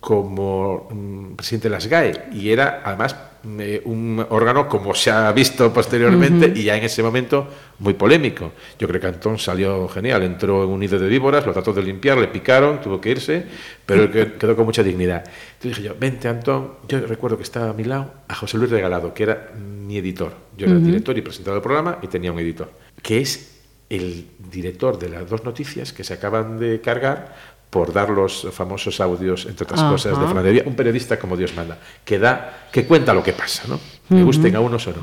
C: como mm, presidente de las GAE y era además eh, un órgano como se ha visto posteriormente y ya en ese momento muy polémico. Yo creo que Antón salió genial, entró en un nido de víboras, lo trató de limpiar, le picaron, tuvo que irse, pero quedó con mucha dignidad. Entonces dije yo, vente Antón, yo recuerdo que estaba a mi lado a José Luis Regalado, que era mi editor. Yo era el director y presentador del programa y tenía un editor, que es el director de las dos noticias que se acaban de cargar por dar los famosos audios, entre otras
B: Ajá.
C: cosas, de Fernando Evia, un periodista como Dios manda, que da, que cuenta lo que pasa, ¿no? Le gusten a unos o no.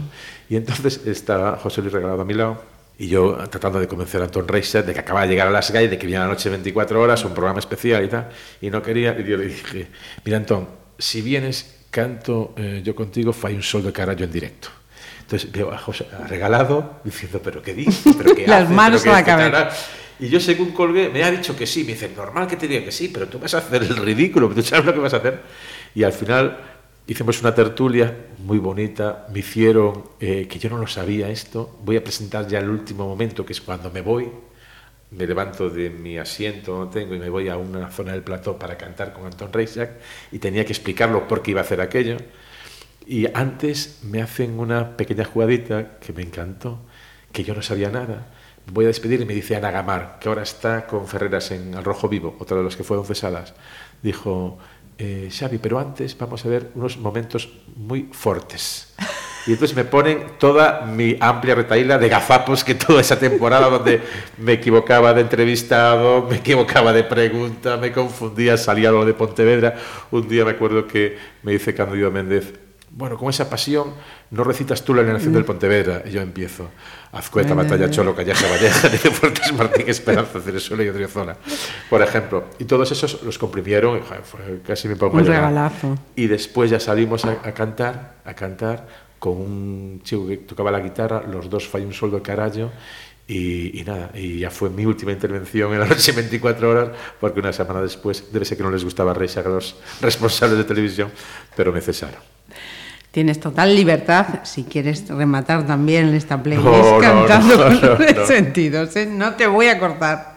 C: Y entonces estaba José Luis Regalado a mi lado Y yo tratando de convencer a Anton Reiser de que acaba de llegar a las GAI, de que viene la noche 24 horas, un programa especial y tal, y no quería. Y yo le dije, mira Anton, si vienes, canto eh, yo contigo, fai un sol de carallo en directo. Entonces veo a José regalado diciendo, pero qué dice, pero qué [LAUGHS]
B: Las
C: hace?
B: manos
C: ¿Pero
B: a la
C: qué hace?".
B: cabeza.
C: Y yo según colgué, me ha dicho que sí, me dice, normal que te diga que sí, pero tú vas a hacer el ridículo, tú sabes lo que vas a hacer. Y al final hicimos una tertulia muy bonita, me hicieron, eh, que yo no lo sabía esto, voy a presentar ya el último momento, que es cuando me voy, me levanto de mi asiento, no tengo, y me voy a una zona del plató para cantar con Anton Reisjak, y tenía que explicarlo por qué iba a hacer aquello. Y antes me hacen una pequeña jugadita que me encantó, que yo no sabía nada. Voy a despedir y me dice Ana Gamar, que ahora está con Ferreras en Al Rojo Vivo, otra de los que fueron cesadas. Dijo, eh, Xavi, pero antes vamos a ver unos momentos muy fuertes. Y entonces me ponen toda mi amplia retaíla de gazapos que toda esa temporada donde me equivocaba de entrevistado, me equivocaba de pregunta, me confundía, salía lo de Pontevedra. Un día me acuerdo que me dice Cándido Méndez, bueno, con esa pasión no recitas tú la alineación del Pontevedra. Y yo empiezo, Azcueta, Batalla, Cholo, Calleja, Valleja, [LAUGHS] de Fuertes, Martín, Esperanza, Cerezuela y Odriozola, por ejemplo. Y todos esos los comprimieron, y, fue- casi me pongo
B: Un regalazo.
C: Y después ya salimos a, a cantar, a cantar con un chico que tocaba la guitarra, los dos falló un sueldo de carallo y, y nada, y ya fue mi última intervención en la noche 24 horas, porque una semana después, debe ser que no les gustaba Reis a los [LAUGHS] responsables de televisión, pero me cesaron.
B: Tienes total libertad si quieres rematar también esta playlist
C: No,
B: cantando
C: no,
B: con
C: no.
B: resentidos. ¿eh? No te voy a cortar.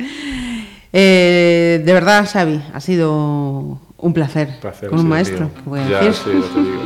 B: Eh, de verdad, Xavi, ha sido un placer.
C: Placer,
B: con un
C: sido
B: maestro, voy a
C: Ya,
B: decir.
C: sí, lo te digo.